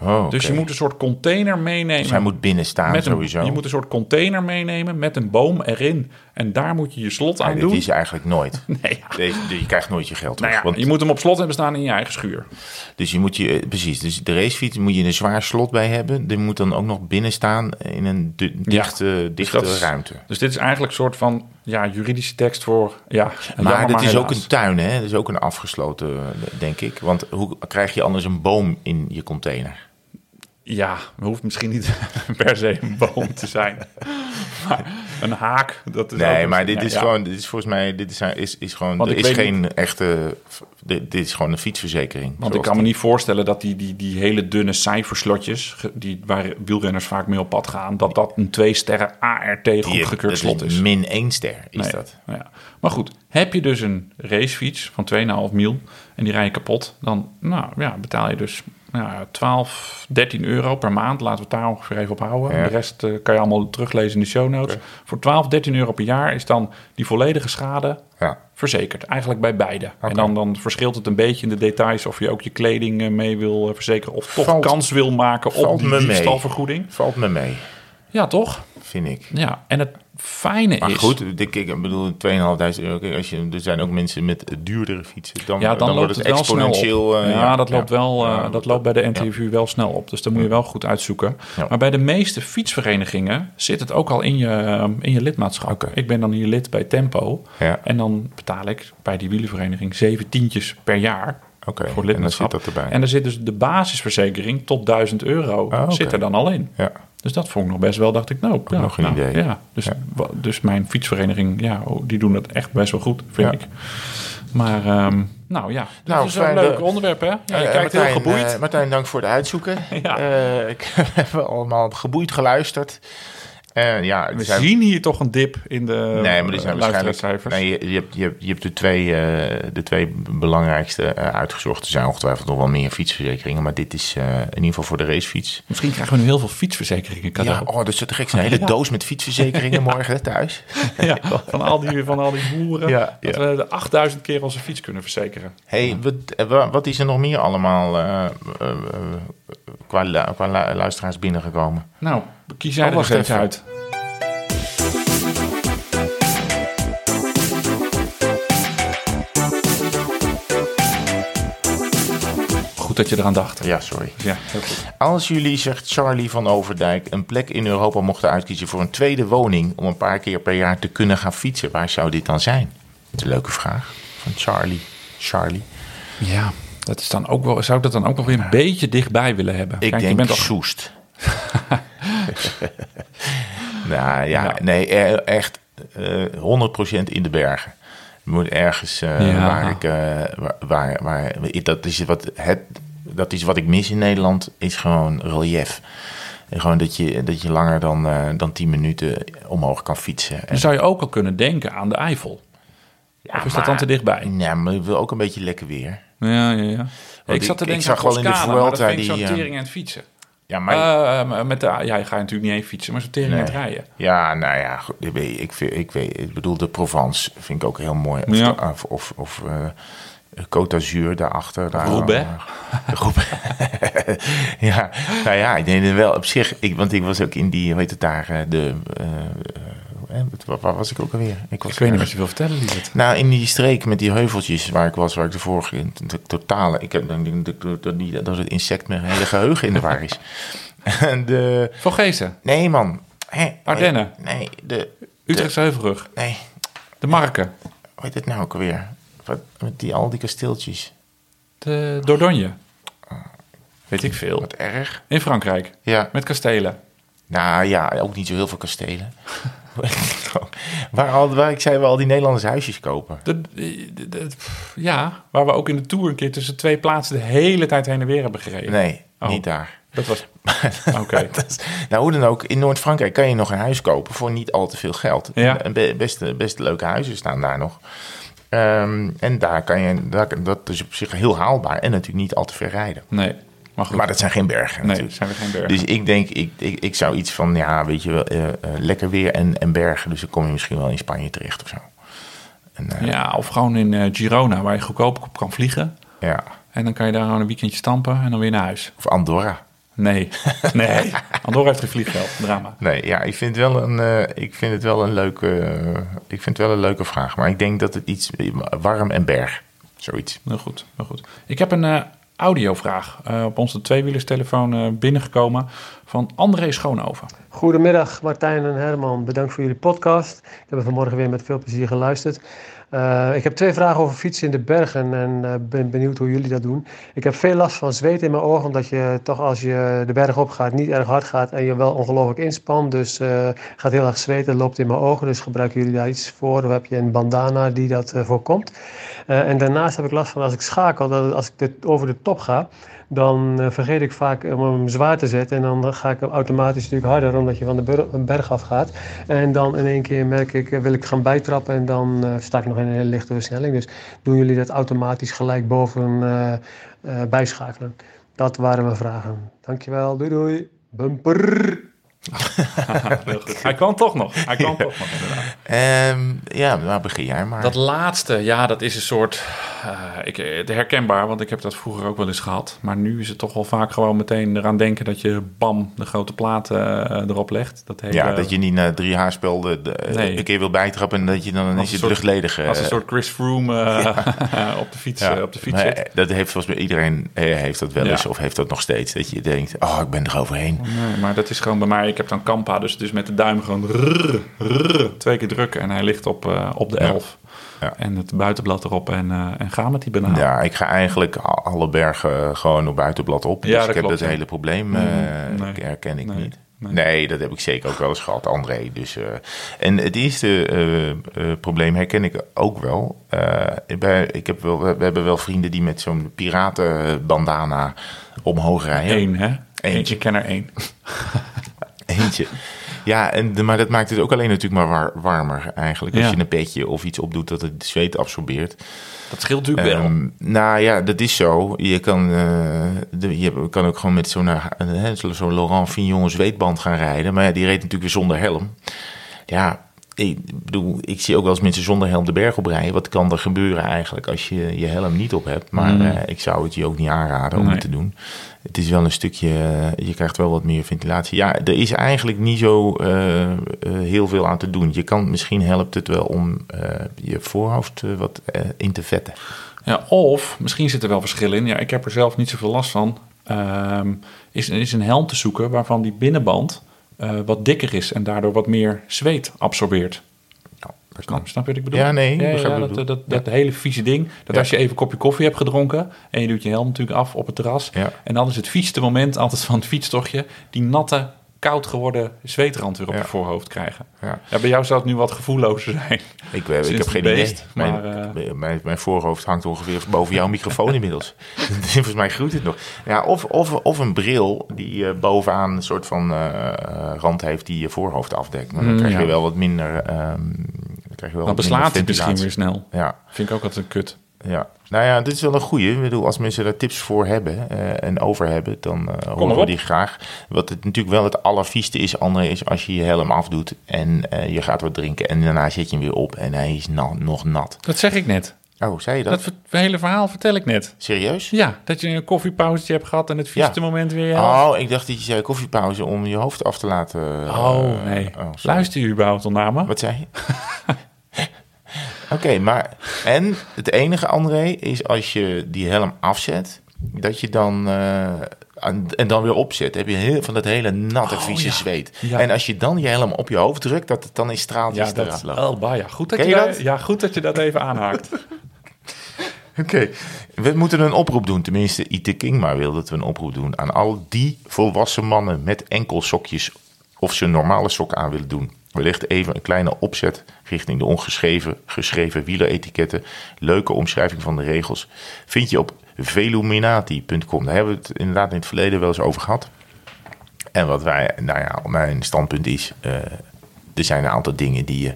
Oh, Dus je moet een soort container meenemen. Dus hij moet binnen staan met een, sowieso. Je moet een soort container meenemen met een boom erin. En daar moet je je slot Ja, aan dit doen. is eigenlijk nooit. Nee, ja. Deze, je krijgt nooit je geld terug. Nou ja, want- je moet hem op slot hebben staan in je eigen schuur. Dus je moet je, eh, precies, dus de racefiets moet je een zwaar slot bij hebben. Die moet dan ook nog binnen staan in een di- dichte, dichte dat is- ruimte. Dus dit is eigenlijk een soort van ja, juridische tekst voor... Ja, Maar het is ook een tuin, hè? Dat is ook een afgesloten, eh, denk ik. Want hoe krijg je anders een boom in je container? Ja, het hoeft misschien niet per se een boom te zijn. Maar een haak, dat is Nee, maar dit is ja. gewoon, dit is volgens mij, dit is, is, is gewoon, Want er is geen echte, dit, dit is gewoon een fietsverzekering. Want ik kan me niet voorstellen dat die, die, die hele dunne cijferslotjes... Die, waar wielrenners vaak mee op pad gaan... dat dat een twee sterren ART goedgekeurd slot is. Min één ster is Nee. dat. Ja. Maar goed, heb je dus een racefiets van 2,5 mil en die rij je kapot, dan nou, ja, betaal je dus nou, ja, 12, 13 euro per maand. Laten we het daar ongeveer even op houden. Ja. De rest eh, kan je allemaal teruglezen in de show notes. Voor 12, 13 euro per jaar is dan die volledige schade Ja. verzekerd. Eigenlijk bij beide. En dan, dan verschilt het een beetje in de details of je ook je kleding eh, mee wil eh, verzekeren of toch Valt- kans wil maken op die diefstalvergoeding. Valt me mee, Ja, toch? vind ik. Ja, en het fijne Maar is... goed, ik, ik bedoel, 2.500 euro. Kijk, als je, er zijn ook mensen met duurdere fietsen. Dan, Ja, dan, loopt wordt het, exponentieel. eh, ja, dat loopt wel. eh, dat loopt bij de NTV wel snel op. Dus dat moet je wel goed uitzoeken. Maar bij de meeste fietsverenigingen zit het ook al in je, in je lidmaatschap. Ik ben dan hier lid bij Tempo. Ja. En dan betaal ik bij die wielenvereniging zeven tientjes per jaar. Oké, voor en dan lidmaatschap. zit dat erbij. En er zit dus de basisverzekering tot 1000 euro Ah, zit er dan al in. Ja, Dus dat vond ik nog best wel, dacht ik, nou, ja, nog een nou, idee. Ja, dus, Ja. dus mijn fietsvereniging, ja, oh, die doen het echt best wel goed, vind ik. Maar, ehm, nou ja, dit Nou, is wel een leuk de- onderwerp, hè? Ja, je Eh, kijkt heel geboeid. eh, Martijn, dank voor het uitzoeken. Ja. Eh, ik heb allemaal geboeid geluisterd. Eh, ja, We zijn- zien hier toch een dip in de Nee, maar die zijn eh, waarschijnlijk. luisteraarscijfers. Nee, je, je, hebt, je, hebt, je hebt de twee, eh, de twee belangrijkste eh, uitgezocht. Er zijn ongetwijfeld nog wel meer fietsverzekeringen, maar dit is in ieder geval voor de racefiets. Misschien krijgen we nu heel veel fietsverzekeringen cadeau. Ja, oh, dat is te gek. Een hele Ja. doos met fietsverzekeringen morgen thuis. Ja, van, al die, van al die boeren. Ja, dat we de 8000 keer onze fiets kunnen verzekeren. hey, wat, wa- wat is er nog meer allemaal qua, qua lu- luisteraars binnengekomen? Nou, kies jij Oh, er eens even. uit. Goed dat je eraan dacht. Ja, sorry. Ja. Als jullie, zegt Charlie van Overdijk, een plek in Europa mochten uitkiezen voor een tweede woning om een paar keer per jaar te kunnen gaan fietsen, waar zou dit dan zijn? Dat is een leuke vraag van Charlie. Charlie. Ja, dat is dan ook wel, zou ik dat dan ook nog weer een beetje dichtbij willen hebben? Ik Kijk, je denk bent al Soest. nou ja, nee, echt eh 100% in de bergen. Je moet ergens eh, Ja. waar ik, eh, waar, waar, waar- dat is wat het, dat is wat ik mis in Nederland, is gewoon relief. En gewoon dat je, dat je langer dan, eh, dan 10 minuten omhoog kan fietsen. En, Dan zou je ook al kunnen denken aan de Eifel. ja, of is dat dan te dichtbij? Ja, maar ik wil ook een beetje lekker weer. Ja, ja, ja. Ik ik- zat te ik denken zag aan wel in de Toscane, maar dat Vuelta vind ik die, zo eh, het fietsen. Ja, maar Eh, met de, ja, je gaat natuurlijk niet heen fietsen, maar zo tering aan het Nee. rijden. Ja, nou ja, goed, ik, weet, ik, vind, ik, weet, ik bedoel, de Provence vind ik ook heel mooi. Of, Ja. de- of, of, of eh, Côte d'Azur daarachter. Daar, Roubaix. Roubaix. ja, nou ja, ik denk het wel op zich. Ik, want ik was ook in die, hoe heet het daar, eh, de... eh, eh, waar was ik ook alweer? was Ik weet niet wat je wil vertellen, Lievert. nou, in die streek met die heuveltjes waar ik was, waar ik de vorige de totale, ik heb ik dat, dat het insect met een hele geheugen in de war is. En de, Van Geesten, nee man, Hè? Ardennen. Nee, nee, de, Utrechtse Heuvelrug, nee, de Marken, hoe heet het nou ook alweer? Wat, met die, al die kasteeltjes. de Dordogne. Weet ik veel. Wat erg. In Frankrijk, Ja, met kastelen. nou ja, ook niet zo heel veel kastelen. waar, al, waar ik zei, we al die Nederlandse huisjes kopen. De, de- de- de- pff, ja, waar we ook in de Tour een keer tussen twee plaatsen de hele tijd heen en weer hebben gereden. Nee, Oh. niet daar. Dat was... Oké. Nou, hoe dan ook, in Noord-Frankrijk kan je nog een huis kopen voor niet al te veel geld. Ja. Best, best leuke huizen staan daar nog. Ehm, en daar kan je, daar, dat is op zich heel haalbaar en natuurlijk niet al te ver rijden. Nee, maar goed. Maar dat zijn geen bergen nee, natuurlijk. zijn geen bergen. Dus ik denk, ik, ik, ik zou iets van, ja, weet je wel, eh, eh, lekker weer en, en bergen. Dus dan kom je misschien wel in Spanje terecht of zo. En, eh, Ja, of gewoon in Girona, waar je goedkoop op kan vliegen. ja. En dan kan je daar gewoon een weekendje stampen en dan weer naar huis. Of Andorra. Nee, nee. Andorra heeft geen vliegveld. Drama. Nee, ja, ik vind, wel een, ik vind het wel een leuke, ik vind het wel een leuke vraag. Maar ik denk dat het iets warm en berg, zoiets. Heel goed, heel goed. Ik heb een audiovraag eh, op onze tweewielerstelefoon eh binnengekomen van André Schoonoven. Goedemiddag Martijn en Herman, bedankt voor jullie podcast. Ik heb vanmorgen weer met veel plezier geluisterd. Eh, ik heb twee vragen over fietsen in de bergen en eh, ben benieuwd hoe jullie dat doen. Ik heb veel last van zweet in mijn ogen, omdat je toch als je de berg op gaat niet erg hard gaat en je wel ongelooflijk inspant. Dus eh, gaat heel erg zweten, loopt in mijn ogen. Dus gebruiken jullie daar iets voor? Of heb je een bandana die dat voorkomt? En daarnaast heb ik last van als ik schakel, dat als ik de- over de top ga, dan eh, vergeet ik vaak om hem zwaar te zetten. En dan ga ik automatisch natuurlijk harder, omdat je van de berg af gaat. En dan in één keer merk ik, eh, wil ik gaan bijtrappen en dan eh, sta ik nog in een hele lichte versnelling. Dus doen jullie dat automatisch gelijk boven bijschakelen? Dat waren mijn vragen. Dankjewel, doei doei. Bumper. Heel goed. Hij kan toch nog. Hij kan toch nog, inderdaad. Ehm, ja, nou begin jij maar. Dat laatste, ja, dat is een soort... eh, ik, het herkenbaar, want ik heb dat vroeger ook wel eens gehad. Maar nu is het toch wel vaak gewoon meteen eraan denken... dat je bam, de grote plaat eh, erop legt. Dat hele, ja, dat je niet na drie haarspel de, de, Nee. een keer wil bijtrappen en dat je dan is soort- luchtledig. eh, Als een soort Chris Froome eh, op de fiets, ja. eh, op de fiets Maar, zit. eh, dat heeft volgens mij iedereen eh, heeft dat wel Ja. eens of heeft dat nog steeds. Dat je denkt, oh, ik ben er overheen. Nee, maar dat is gewoon bij mij. Ik heb dan Kampa, dus het is met de duim gewoon rrr, rrr, twee keer drukken. En hij ligt op, eh, op de. 11. Ja. En het buitenblad erop en, eh, en ga met die banaan. Ja, ik ga eigenlijk alle bergen gewoon op buitenblad op. Ja, dus dat ik heb klopt, dat hele probleem eh, nee. herken ik Nee, niet. nee. Dat heb ik zeker ook wel eens gehad, André. Dus, en het eerste probleem herken ik ook wel. Bij, ik heb wel. We hebben wel vrienden die met zo'n piratenbandana omhoog rijden. Eén, hè? Eentje. Ik ken er één. Eentje. Ja, en, de- maar dat maakt het ook alleen natuurlijk maar war- warmer eigenlijk. Als Ja. je een petje of iets opdoet dat het zweet absorbeert. Dat scheelt natuurlijk wel. Ehm, nou ja, dat is zo. Je kan, eh, de, je kan ook gewoon met zo'n zo- zo'n Laurent Fignon zweetband gaan rijden. Maar ja, die reed natuurlijk weer zonder helm. Ja, ik bedoel, ik zie ook wel eens mensen zonder helm de berg op rijden. Wat kan er gebeuren eigenlijk als je je helm niet op hebt? Maar Mm. eh, ik zou het je ook niet aanraden om Nee. het te doen. Het is wel een stukje, eh, je krijgt wel wat meer ventilatie. Ja, er is eigenlijk niet zo eh, heel veel aan te doen. Je kan, misschien helpt het wel om je voorhoofd wat in te vetten. Ja, of, misschien zit er wel verschil in. Ja, ik heb er zelf niet zoveel last van. Ehm, is, is een helm te zoeken waarvan die binnenband eh, wat dikker is en daardoor wat meer zweet absorbeert. Ja, dat kan. Snap je wat ik bedoel? Ja, nee, ja, ja, dat, dat, hele vieze ding. Dat Ja. als je even een kopje koffie hebt gedronken en je doet je helm natuurlijk af op het terras. Ja. En dan is het vieste moment altijd van het fietstochtje die natte, koud geworden zweetrand weer op Ja. je voorhoofd krijgen. Ja. Ja, bij jou zou het nu wat gevoellozer zijn. Ik, eh, ik heb geen idee. Mijn, maar, eh, mijn, mijn voorhoofd hangt ongeveer boven jouw microfoon inmiddels. Volgens mij groeit het nog. Ja, of, of, of een bril die eh, bovenaan een soort van rand heeft die je voorhoofd afdekt. Maar dan Mm, krijg je ja. wel wat minder... ehm, dan krijg je wel Dan wat minder beslaat het misschien weer snel. Ja, Vind ik ook altijd een kut. Ja. Nou ja, dit is wel een goeie. Ik bedoel, als mensen daar tips voor hebben eh, en over hebben, dan eh horen we die graag. Wat het natuurlijk wel het allervieste is, André, is als je je helm afdoet en eh, je gaat wat drinken en daarna zet je hem weer op en hij is na- nog nat. Dat zeg ik net. Oh, zei je dat? Dat hele verhaal vertel ik net. Serieus? Ja, dat je een koffiepauzetje hebt gehad en het vieste Ja. moment weer... Oh, ik dacht dat je zei koffiepauze om je hoofd af te laten. Oh, nee. oh. Luister je überhaupt al naar me? Wat zei je? Oké, maar... En het enige, André, is als je die helm afzet... dat je dan... eh, aan- en dan weer opzet, heb je heel, van dat hele natte, Oh, vieze ja. zweet. Ja. En als je dan je helm op je hoofd drukt, dat het dan in Ja, straaltjes dat eruit loopt. Bah, ja. Goed dat Ken je, daar- ja, goed dat je dat even aanhaakt. Oké, we moeten een oproep doen. Tenminste, IT King maar wil dat we een oproep doen aan al die volwassen mannen met enkelsokjes of ze normale sokken aan willen doen. Wellicht even een kleine opzet richting de ongeschreven, geschreven wieleretiketten. Leuke omschrijving van de regels vind je op veluminati.com. Daar hebben we het inderdaad in het verleden wel eens over gehad. En wat wij, nou ja, mijn standpunt is, eh, er zijn een aantal dingen die je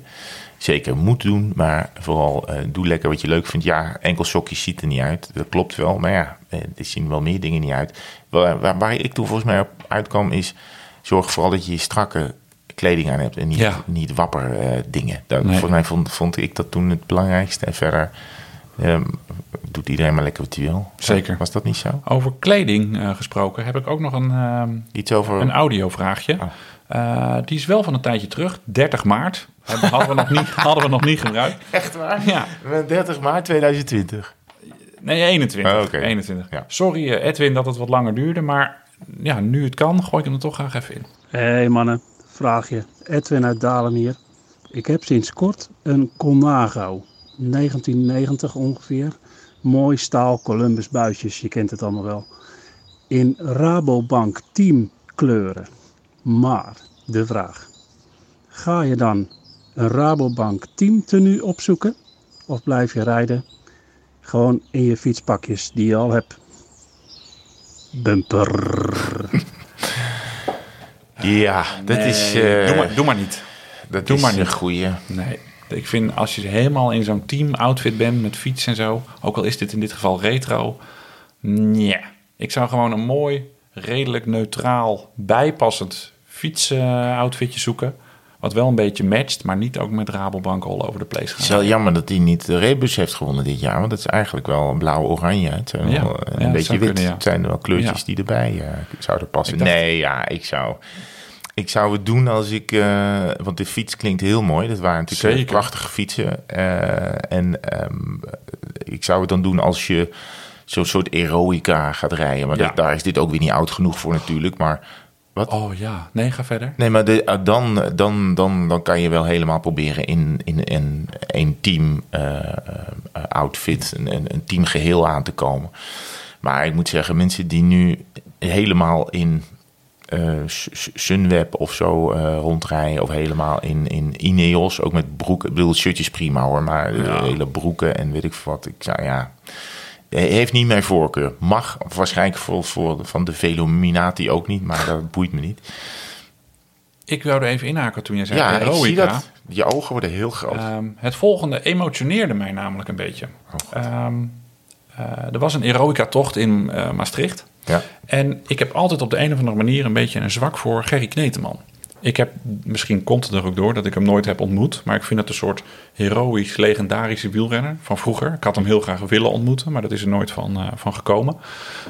zeker moet doen. Maar vooral eh, doe lekker wat je leuk vindt. Ja, enkel sokjes ziet er niet uit. Dat klopt wel. Maar ja, eh, er zien wel meer dingen niet uit. Waar, waar, waar ik toen volgens mij op uitkwam is... zorg vooral dat je strakke kleding aan hebt en niet, Ja. niet wapper eh, dingen. Dat, Nee. Volgens mij vond, vond ik dat toen het belangrijkste. En verder ehm, doet iedereen maar lekker wat hij wil. Zeker. Was dat niet zo? Over kleding eh, gesproken heb ik ook nog een, ehm, Iets over... een audiovraagje. Oh. Eh, die is wel van een tijdje terug, 30 maart. Hadden we nog niet, hadden we nog niet gebruikt. Echt waar? Ja, 30 maart 2020. nee, 21. Oh, oké. 21. Ja. Sorry eh, Edwin dat het wat langer duurde, maar ja, nu het kan, gooi ik hem er toch graag even in. Hé hey mannen, vraagje. Edwin uit Dalen hier. Ik heb sinds kort een Colnago. 1990 ongeveer. Mooi staal Columbus buisjes, je kent het allemaal wel. In Rabobank teamkleuren. Maar, de vraag. Ga je dan een Rabobank teamtenu opzoeken? Of blijf je rijden gewoon in je fietspakjes die je al hebt? Bumper. Ja, dat is... Eh, doe, maar, doe maar niet. dat doe is maar een niet. goeie. Nee, ik vind als je helemaal in zo'n team-outfit bent met fiets en zo, ook al is dit in dit geval retro, nee. Ik zou gewoon een mooi, redelijk neutraal, bijpassend fiets-outfitje zoeken. Wat wel een beetje matcht, maar niet ook met Rabobank all over de place Het gaan. is wel jammer dat hij niet de Rebus heeft gewonnen dit jaar. Want het is eigenlijk wel een blauw-oranje. Het zijn Ja, wel ja, een dat beetje wit. kunnen, ja. Het zijn wel kleurtjes die erbij eh, zouden passen. Dacht- Nee, ja, ik zou... Ik zou het doen als ik... eh, want de fiets klinkt heel mooi. Dat waren natuurlijk Zeker. prachtige fietsen. Eh, en ehm, ik zou het dan doen als je zo'n soort eroica gaat rijden. Maar Ja. dat- daar is dit ook weer niet oud genoeg voor natuurlijk. Maar wat? Oh ja, nee, ga verder. Nee, maar de, eh, dan, dan, dan, dan kan je wel helemaal proberen in, in, in een team eh, eh, outfit, een, een, teamgeheel aan te komen. Maar ik moet zeggen, mensen die nu helemaal in eh, Sunweb of zo eh, rondrijden, of helemaal in, in Ineos, ook met broeken. Ik bedoel, shirtjes prima hoor, maar eh, Ja. hele broeken en weet ik wat. Ik zou ja. Heeft niet mijn voorkeur. Mag waarschijnlijk voor, voor van de Velominati ook niet, maar dat boeit me niet. Ik wilde even inhaken toen je zei Ja, ik Heroica. zie dat. Je ogen worden heel groot. Ehm, het volgende emotioneerde mij namelijk een beetje. Oh. Ehm, eh, er was een Eroica-tocht in eh, Maastricht. Ja. En ik heb altijd op de een of andere manier een beetje een zwak voor Gerry Kneteman. Ik heb, misschien komt het er ook door dat ik hem nooit heb ontmoet. Maar ik vind het een soort heroïsch, legendarische wielrenner van vroeger. Ik had hem heel graag willen ontmoeten, maar dat is er nooit van, eh, van gekomen.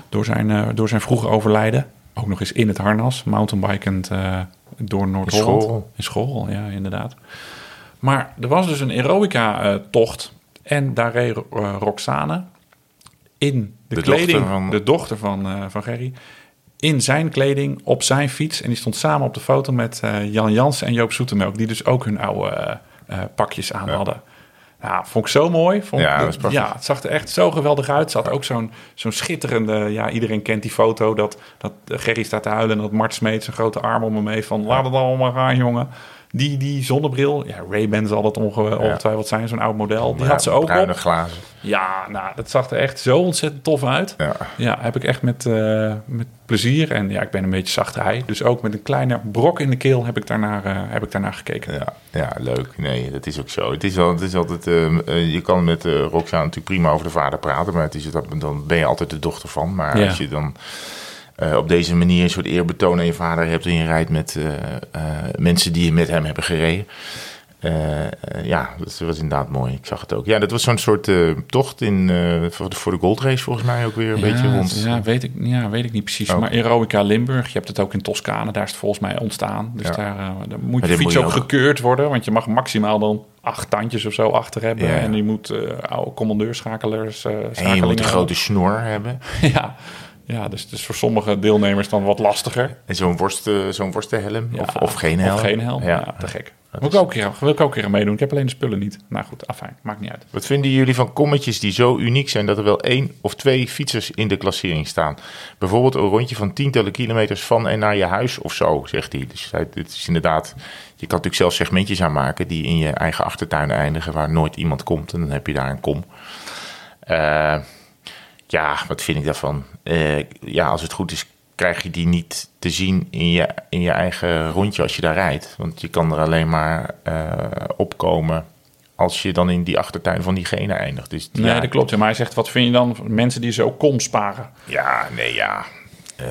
Door zijn, eh, door zijn vroege overlijden. Ook nog eens in het harnas, mountainbikend eh door Noord-Holland. Schoorl. In Schoorl, ja, inderdaad. Maar er was dus een Eroica-tocht. en daar reed Roxane in de, De kleding, dochter van- de dochter van, eh, van Gerry, in zijn kleding, op zijn fiets. En die stond samen op de foto met eh, Jan Jans en Joop Zoetemelk, die dus ook hun oude eh, pakjes aan hadden. Ja, vond ik zo mooi. Vond Ja, dat ja, het zag er echt zo geweldig uit. Had ook zo'n zo'n schitterende... Ja, iedereen kent die foto dat, dat Gerry staat te huilen... en dat Mart Smeet zijn grote arm om hem heeft van... laat het allemaal gaan, jongen. Die, die zonnebril, ja, Ray-Ban zal onge- ongetwijfeld zijn, zo'n oud model. Die Ja, had ze ook bruine op. glazen. Ja, nou, dat zag er echt zo ontzettend tof uit. Ja. Ja, heb ik echt met, eh, met plezier. En ja, ik ben een beetje zacht hij. Dus ook met een kleine brok in de keel heb ik daarnaar, eh, heb ik daarnaar gekeken. Ja, ja, leuk. Nee, dat is ook zo. Het is, wel, het is altijd, ehm, eh, je kan met Roxane natuurlijk prima over de vader praten, maar het is, dat, dan ben je altijd de dochter van. Maar Ja. als je dan eh, op deze manier een soort eerbetoon aan je vader hebt en je rijdt met eh, eh, mensen die met hem hebben gereden. ja, dat was inderdaad mooi. Ik zag het ook. Ja, dat was zo'n soort tocht in, voor, de, voor de Gold Race volgens mij ook weer een beetje rond. Ja, weet ik, ja, weet ik niet precies. Oh. Maar Eroica Limburg, je hebt het ook in Toscane. Daar is het volgens mij ontstaan. Dus Ja. daar, daar moet je moet fiets je ook ook- gekeurd worden. Want je mag maximaal dan acht tandjes of zo achter hebben. Ja. En je moet oude commandeurschakelaars eh En je moet een grote snor hebben. ja, ja dus, dus voor sommige deelnemers dan wat lastiger. En zo'n worst, eh, zo'n worstenhelm. Ja, of, of geen helm. Of geen helm. Ja, te gek. Wil ik, ook keer, wil ik ook keer aan meedoen. Ik heb alleen de spullen niet. Nou goed, afijn. Maakt niet uit. Wat vinden jullie van kommetjes die zo uniek zijn dat er wel één of twee fietsers in de klassering staan? Bijvoorbeeld een rondje van tientallen kilometers van en naar je huis of zo, zegt hij. Dus het is inderdaad, je kan natuurlijk zelf segmentjes aanmaken die in je eigen achtertuin eindigen waar nooit iemand komt. En dan heb je daar een kom. Eh, ja, wat vind ik daarvan? Eh, ja, als het goed is, krijg je die niet te zien in je, in je eigen rondje als je daar rijdt. Want je kan er alleen maar eh, opkomen als je dan in die achtertuin van diegene eindigt. Dus Nee, ja, dat klopt. Maar hij zegt, wat vind je dan van mensen die zo kom sparen? Ja, nee, ja. Eh,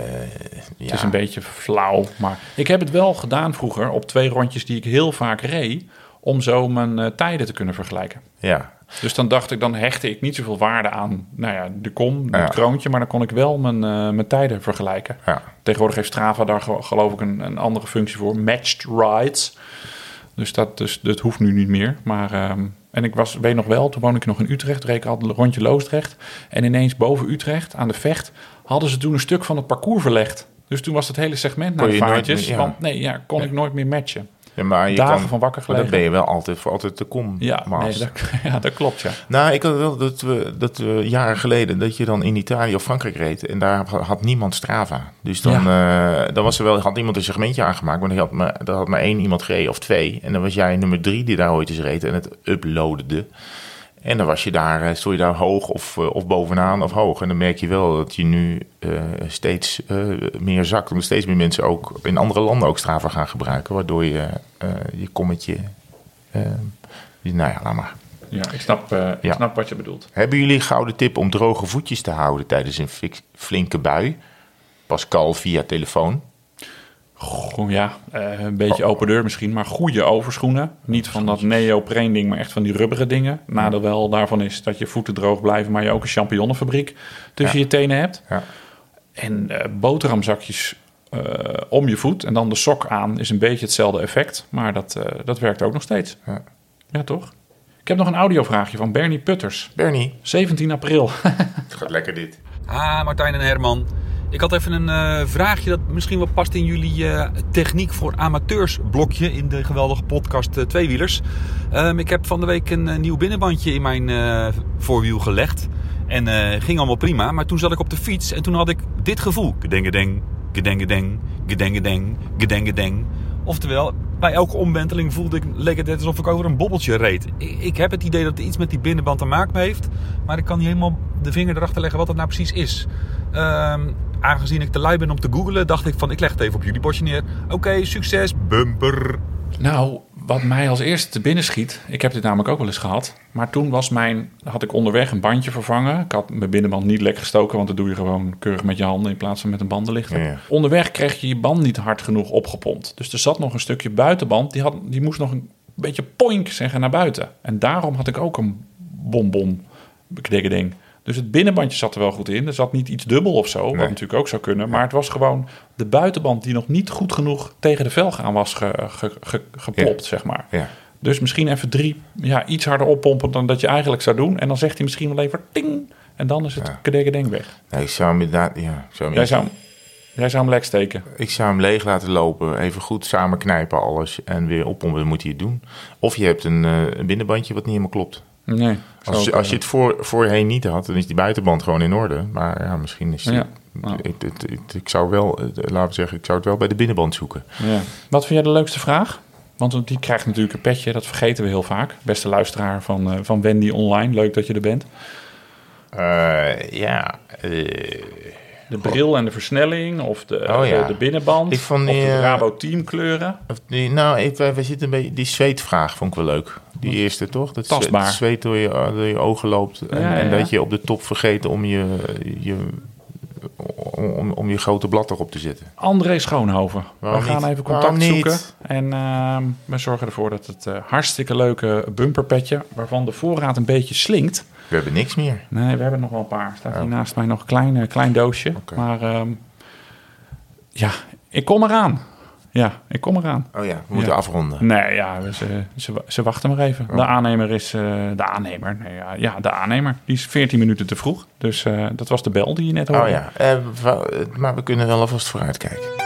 ja. Het is een beetje flauw, maar ik heb het wel gedaan vroeger op twee rondjes die ik heel vaak reed, om zo mijn eh, tijden te kunnen vergelijken. Ja, Dus dan dacht ik, dan hechtte ik niet zoveel waarde aan nou ja, de kom, het Ja. kroontje, maar dan kon ik wel mijn, eh, mijn tijden vergelijken. ja. Tegenwoordig heeft Strava daar ge- geloof ik een, een andere functie voor, matched rides. Dus dat, dus dat hoeft nu niet meer. Maar, ehm, en ik was, weet nog wel, toen woonde ik nog in Utrecht, reed ik al een rondje Loosdrecht. En ineens boven Utrecht, aan de vecht, hadden ze toen een stuk van het parcours verlegd. Dus toen was het hele segment naar de vaartjes. Want nee, ja, kon ik nooit meer matchen. Ja, maar je Dagen kan, van wakker gelegen. ben je wel altijd voor altijd de kom. Ja, nee, dat, ja, dat klopt, ja. Nou, ik had wel dat we, dat we jaren geleden dat je dan in Italië of Frankrijk reed en daar had niemand Strava. Dus dan, eh, dan was er wel, had iemand een segmentje aangemaakt, maar dan had maar, dan had maar één iemand gereden of twee. En dan was jij nummer drie die daar ooit eens reed en het uploadde. En dan was je daar, eh, stond je daar hoog of, eh, of bovenaan of hoog. En dan merk je wel dat je nu eh, steeds meer zakt. Omdat steeds meer mensen ook in andere landen ook Strava gaan gebruiken. Waardoor je je kommetje, nou ja, laat maar. ja ik, snap, ik Ja. snap wat je bedoelt. Hebben jullie een gouden tip om droge voetjes te houden tijdens een flinke bui? Pascal via telefoon. Goh, ja, eh, een beetje open deur misschien, maar goede overschoenen. Niet van dat neopreen ding, maar echt van die rubberen dingen. Nadeel wel daarvan is dat je voeten droog blijven, maar je ook een champignonnenfabriek tussen Ja. je tenen hebt. Ja. En eh, boterhamzakjes eh, om je voet en dan de sok aan is een beetje hetzelfde effect. Maar dat, dat werkt ook nog steeds. Ja. Ja, toch? Ik heb nog een audiovraagje van Bernie Putters. Bernie, 17 april. het gaat lekker dit. Ah, Martijn en Herman. Ik had even een eh, vraagje dat misschien wel past in jullie eh, techniek voor amateurs blokje in de geweldige podcast eh, Tweewielers. Ehm, ik heb van de week een nieuw binnenbandje in mijn voorwiel gelegd. En ging allemaal prima. Maar toen zat ik op de fiets en toen had ik dit gevoel. Gedengedeng, gedengedeng, gedengedeng, gedengedeng. Oftewel, bij elke omwenteling voelde ik, leek het net alsof ik over een bobbeltje reed. Ik, ik heb het idee dat het iets met die binnenband te maken heeft. Maar ik kan niet helemaal de vinger erachter leggen wat het nou precies is. Ehm, aangezien ik te lui ben om te googlen, dacht ik van ik leg het even op jullie bordje neer. Oké, succes, bumper. Nou, wat mij als eerste te binnen schiet, ik heb dit namelijk ook wel eens gehad. Maar toen was mijn, had ik onderweg een bandje vervangen. Ik had mijn binnenband niet lekker gestoken, want dat doe je gewoon keurig met je handen in plaats van met een bandenlichter. Ja. Onderweg kreeg je je band niet hard genoeg opgepompt. Dus er zat nog een stukje buitenband, die, had, die moest nog een beetje poink zeggen naar buiten. En daarom had ik ook een bonbon ding. Dus het binnenbandje zat er wel goed in. Er zat niet iets dubbel of zo, wat natuurlijk ook zou kunnen. Maar het was gewoon de buitenband die nog niet goed genoeg tegen de velg aan was ge, ge, ge- geplopt, zeg maar. Ja. Dus misschien even drie, ja, iets harder oppompen dan dat je eigenlijk zou doen. En dan zegt hij misschien wel even ting. En dan is het Ja. kedegedeng weg. Nee, ik zou hem inderdaad, ja, ik zou hem, Jij zou, jij zou hem lek steken. ik zou hem leeg laten lopen. Even goed samen knijpen alles en weer oppompen, dan moet hij het doen. Of je hebt een, eh, een binnenbandje wat niet helemaal klopt. Nee. Als, je- als je het voor, voorheen niet had, dan is die buitenband gewoon in orde. Maar ja, misschien is die, Ja. Ja. Ik, ik, ik, ik zou wel, eh, laten we zeggen, ik zou het wel bij de binnenband zoeken. Ja. Wat vind jij de leukste vraag? Want die krijgt natuurlijk een petje, dat vergeten we heel vaak. Beste luisteraar van, eh, van Wendy Online, leuk dat je er bent. Eh, ja, eh, De bril en de versnelling, of de, Oh ja. de, de binnenband, Ik vond of die, de eh, Rabo teamkleuren. of die, nou, ik, wij, wij zitten een beetje, die zweetvraag vond ik wel leuk. Die eerste, toch? Dat Tastbaar. zweet door je, door je ogen loopt. En, Ja, ja, en ja. dat je op de top vergeet om je, je, om, om je grote blad erop te zetten. André Schoonhoven. Waarom we gaan niet? even contact zoeken. En ehm, we zorgen ervoor dat het eh, hartstikke leuke bumperpetje, waarvan de voorraad een beetje slinkt. We hebben niks meer. Nee, we hebben nog wel een paar. Staat hier Oh. naast mij nog een klein, eh, klein doosje. Maar ehm, ja, ik kom eraan. Ja, ik kom eraan. Oh ja, we moeten Ja. afronden. Nee, ja, ze, ze, ze wachten maar even. De aannemer is... eh, de aannemer, nee, ja, ja, de aannemer. Die is 14 minuten te vroeg. Dus eh, dat was de bel die je net hoorde. Oh ja, eh, maar we kunnen wel alvast vooruitkijken.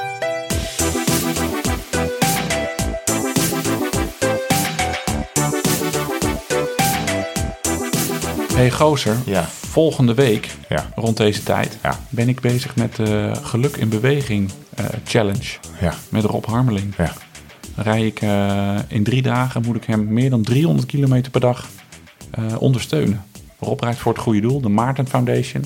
Hey Gozer, Ja. Volgende week Ja. rond deze tijd Ja. ben ik bezig met de Geluk in Beweging eh, Challenge Ja, met Rob Harmeling. ja. Dan rij ik eh, in drie dagen, moet ik hem meer dan 300 kilometer per dag eh, ondersteunen. Rob rijdt voor het goede doel, de Maarten Foundation.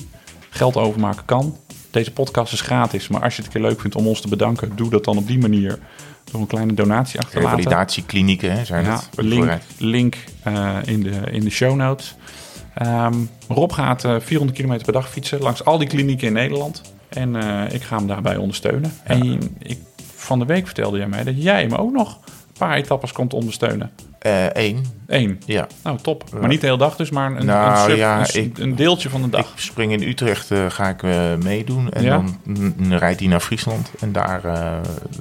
Geld overmaken kan. Deze podcast is gratis, maar als je het een keer leuk vindt om ons te bedanken, doe dat dan op die manier. Door een kleine donatie achter te laten. Revalidatieklinieken hè, zijn Ja, het. link, link eh, in, de, in de show notes. Ehm, Rob gaat eh, 400 kilometer per dag fietsen langs al die klinieken in Nederland. En eh, ik ga hem daarbij ondersteunen. En ik, van de week vertelde jij mij dat jij hem ook nog een paar etappes komt ondersteunen. Eén, Eén. ja. Nou, top. Maar niet de hele dag dus, maar een, Nou, een, sub- ja, een, s- ik- een deeltje van de dag. Ik spring in Utrecht, eh, ga ik eh, meedoen. En Ja? dan rijdt hij naar Friesland. En daar eh,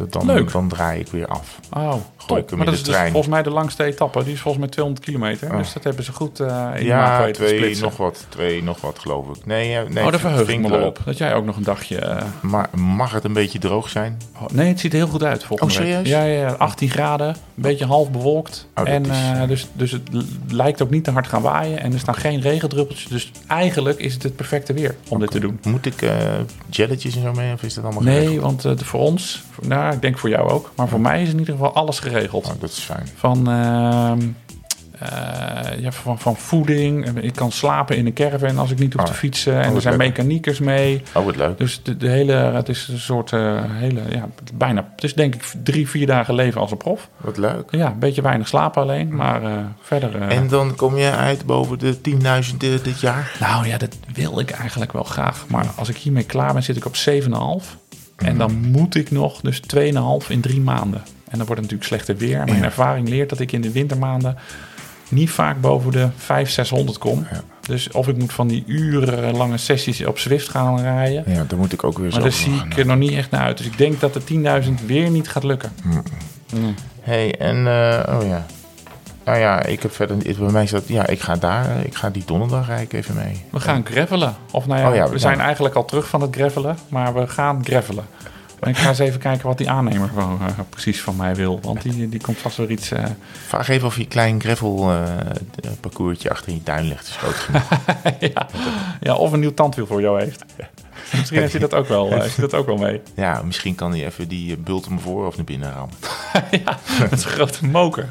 dan, Leuk. dan draai ik weer af. Oh, ik top. Maar dat is dus volgens mij de langste etappe. Die is volgens mij 200 kilometer. Oh. Dus dat hebben ze goed in Ja, twee nog wat. Twee nog wat, geloof ik. Nee, nee oh, daar verheug ik me wel op. Dat jij ook nog een dagje... Maar mag het een beetje droog zijn? Oh, nee, het ziet er heel goed uit volgende Oh, week. serieus? Ja, ja, ja, 18 graden, een beetje half bewolkt. Oh, en dus, dus het lijkt ook niet te hard gaan waaien. En er staan geen regendruppeltjes. Dus eigenlijk is het het perfecte weer om dit te doen. Moet ik eh jelletjes en zo mee? Of is dat allemaal Nee, geregeld? want eh, voor ons, nou, ik denk voor jou ook. Maar voor mij is in ieder geval alles geregeld. Oh, dat is fijn. Van, ehm, eh, ja, van, van voeding. Ik kan slapen in een caravan als ik niet hoef Oh, te fietsen. En oh, er zijn leuk. mechaniekers mee. Oh, wat leuk. Dus de, de hele, het is een soort eh, hele, ja, bijna, het is denk ik drie, vier dagen leven als een prof. Wat leuk. Ja, een beetje weinig slapen alleen, maar eh, verder... eh, En dan kom je uit boven de 10.000 dit jaar? Nou ja, dat wil ik eigenlijk wel graag. Maar als ik hiermee klaar ben, zit ik op 7,5. Mhm. En dan moet ik nog dus 2,5 in drie maanden. En dan wordt het natuurlijk slechter weer. Mijn ervaring leert dat ik in de wintermaanden niet vaak boven de 500, 600 kom. Ja. Dus of ik moet van die urenlange sessies op Zwift gaan rijden. Ja, dan moet ik ook weer zo Maar daar zie ik er nog niet echt naar uit. Dus ik denk dat de 10.000 weer niet gaat lukken. Mm. hey, en eh, oh ja. Nou ja, ik heb verder niet- bij mij staat, ja, ik ga daar, eh, ik ga die donderdag rijd ik even mee. We gaan gravelen. Of nou ja, Oh ja, we we zijn eigenlijk al terug van het gravelen, maar we gaan gravelen. Ik ga eens even kijken wat die aannemer gewoon, eh, precies van mij wil. Want die, die komt vast weer iets... eh, Vraag even of je een klein gravel eh, parcoursje achter in je tuin ligt. Is groot genoeg. ja, ja, of een nieuw tandwiel voor jou heeft. Misschien heeft hij dat ook wel, heeft hij dat ook wel mee. ja, misschien kan hij even die bult hem voor of naar binnen rammen. ja, met zo'n grote moker.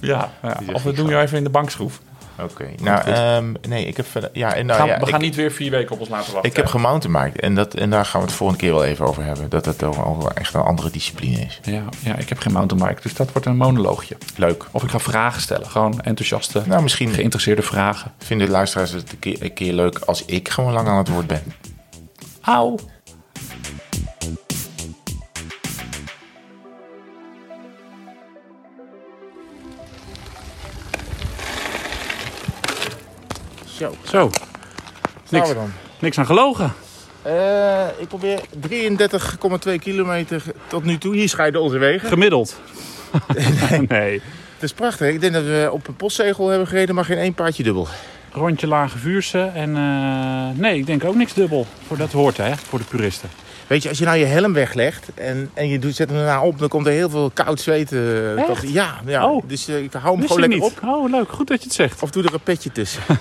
Ja, ja. Of we doen jou even in de bankschroef. Oké. Nou, ehm, nee, ik heb verder, ja, en nou Gaan- ja, we gaan niet weer vier weken op ons laten wachten. ik heb gemountainbiked en, dat, en daar gaan we het volgende keer wel even over hebben. Dat het wel echt een andere discipline is. ja, ja, ik heb geen mountainbike, dus dat wordt een monoloogje. Leuk. Of ik ga vragen stellen, gewoon enthousiaste, Nou, misschien geïnteresseerde vragen. vinden de luisteraars het een keer, een keer leuk als ik gewoon lang aan het woord ben. Auw. Zo, Zo, niks, we dan. niks aan gelogen. Eh, ik probeer 33,2 kilometer tot nu toe. Hier scheiden onze wegen. Gemiddeld. nee. Het is prachtig. Ik denk dat we op een postzegel hebben gereden, maar geen één paardje dubbel. Rondje Lage Vuurse en eh, nee, ik denk ook niks dubbel. Voor dat hoort hè, voor de puristen. Weet je, als je nou je helm weglegt en, en je doet, zet hem erna op, dan komt er heel veel koud zweet. eh, ja, ja. Oh. dus eh, ik hou hem Wist gewoon lekker niet. op. Oh, leuk. Goed dat je het zegt. Of doe er een petje tussen.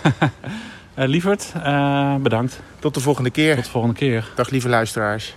Eh lieverd, eh, bedankt. Tot de volgende keer. Tot de volgende keer. Dag lieve luisteraars.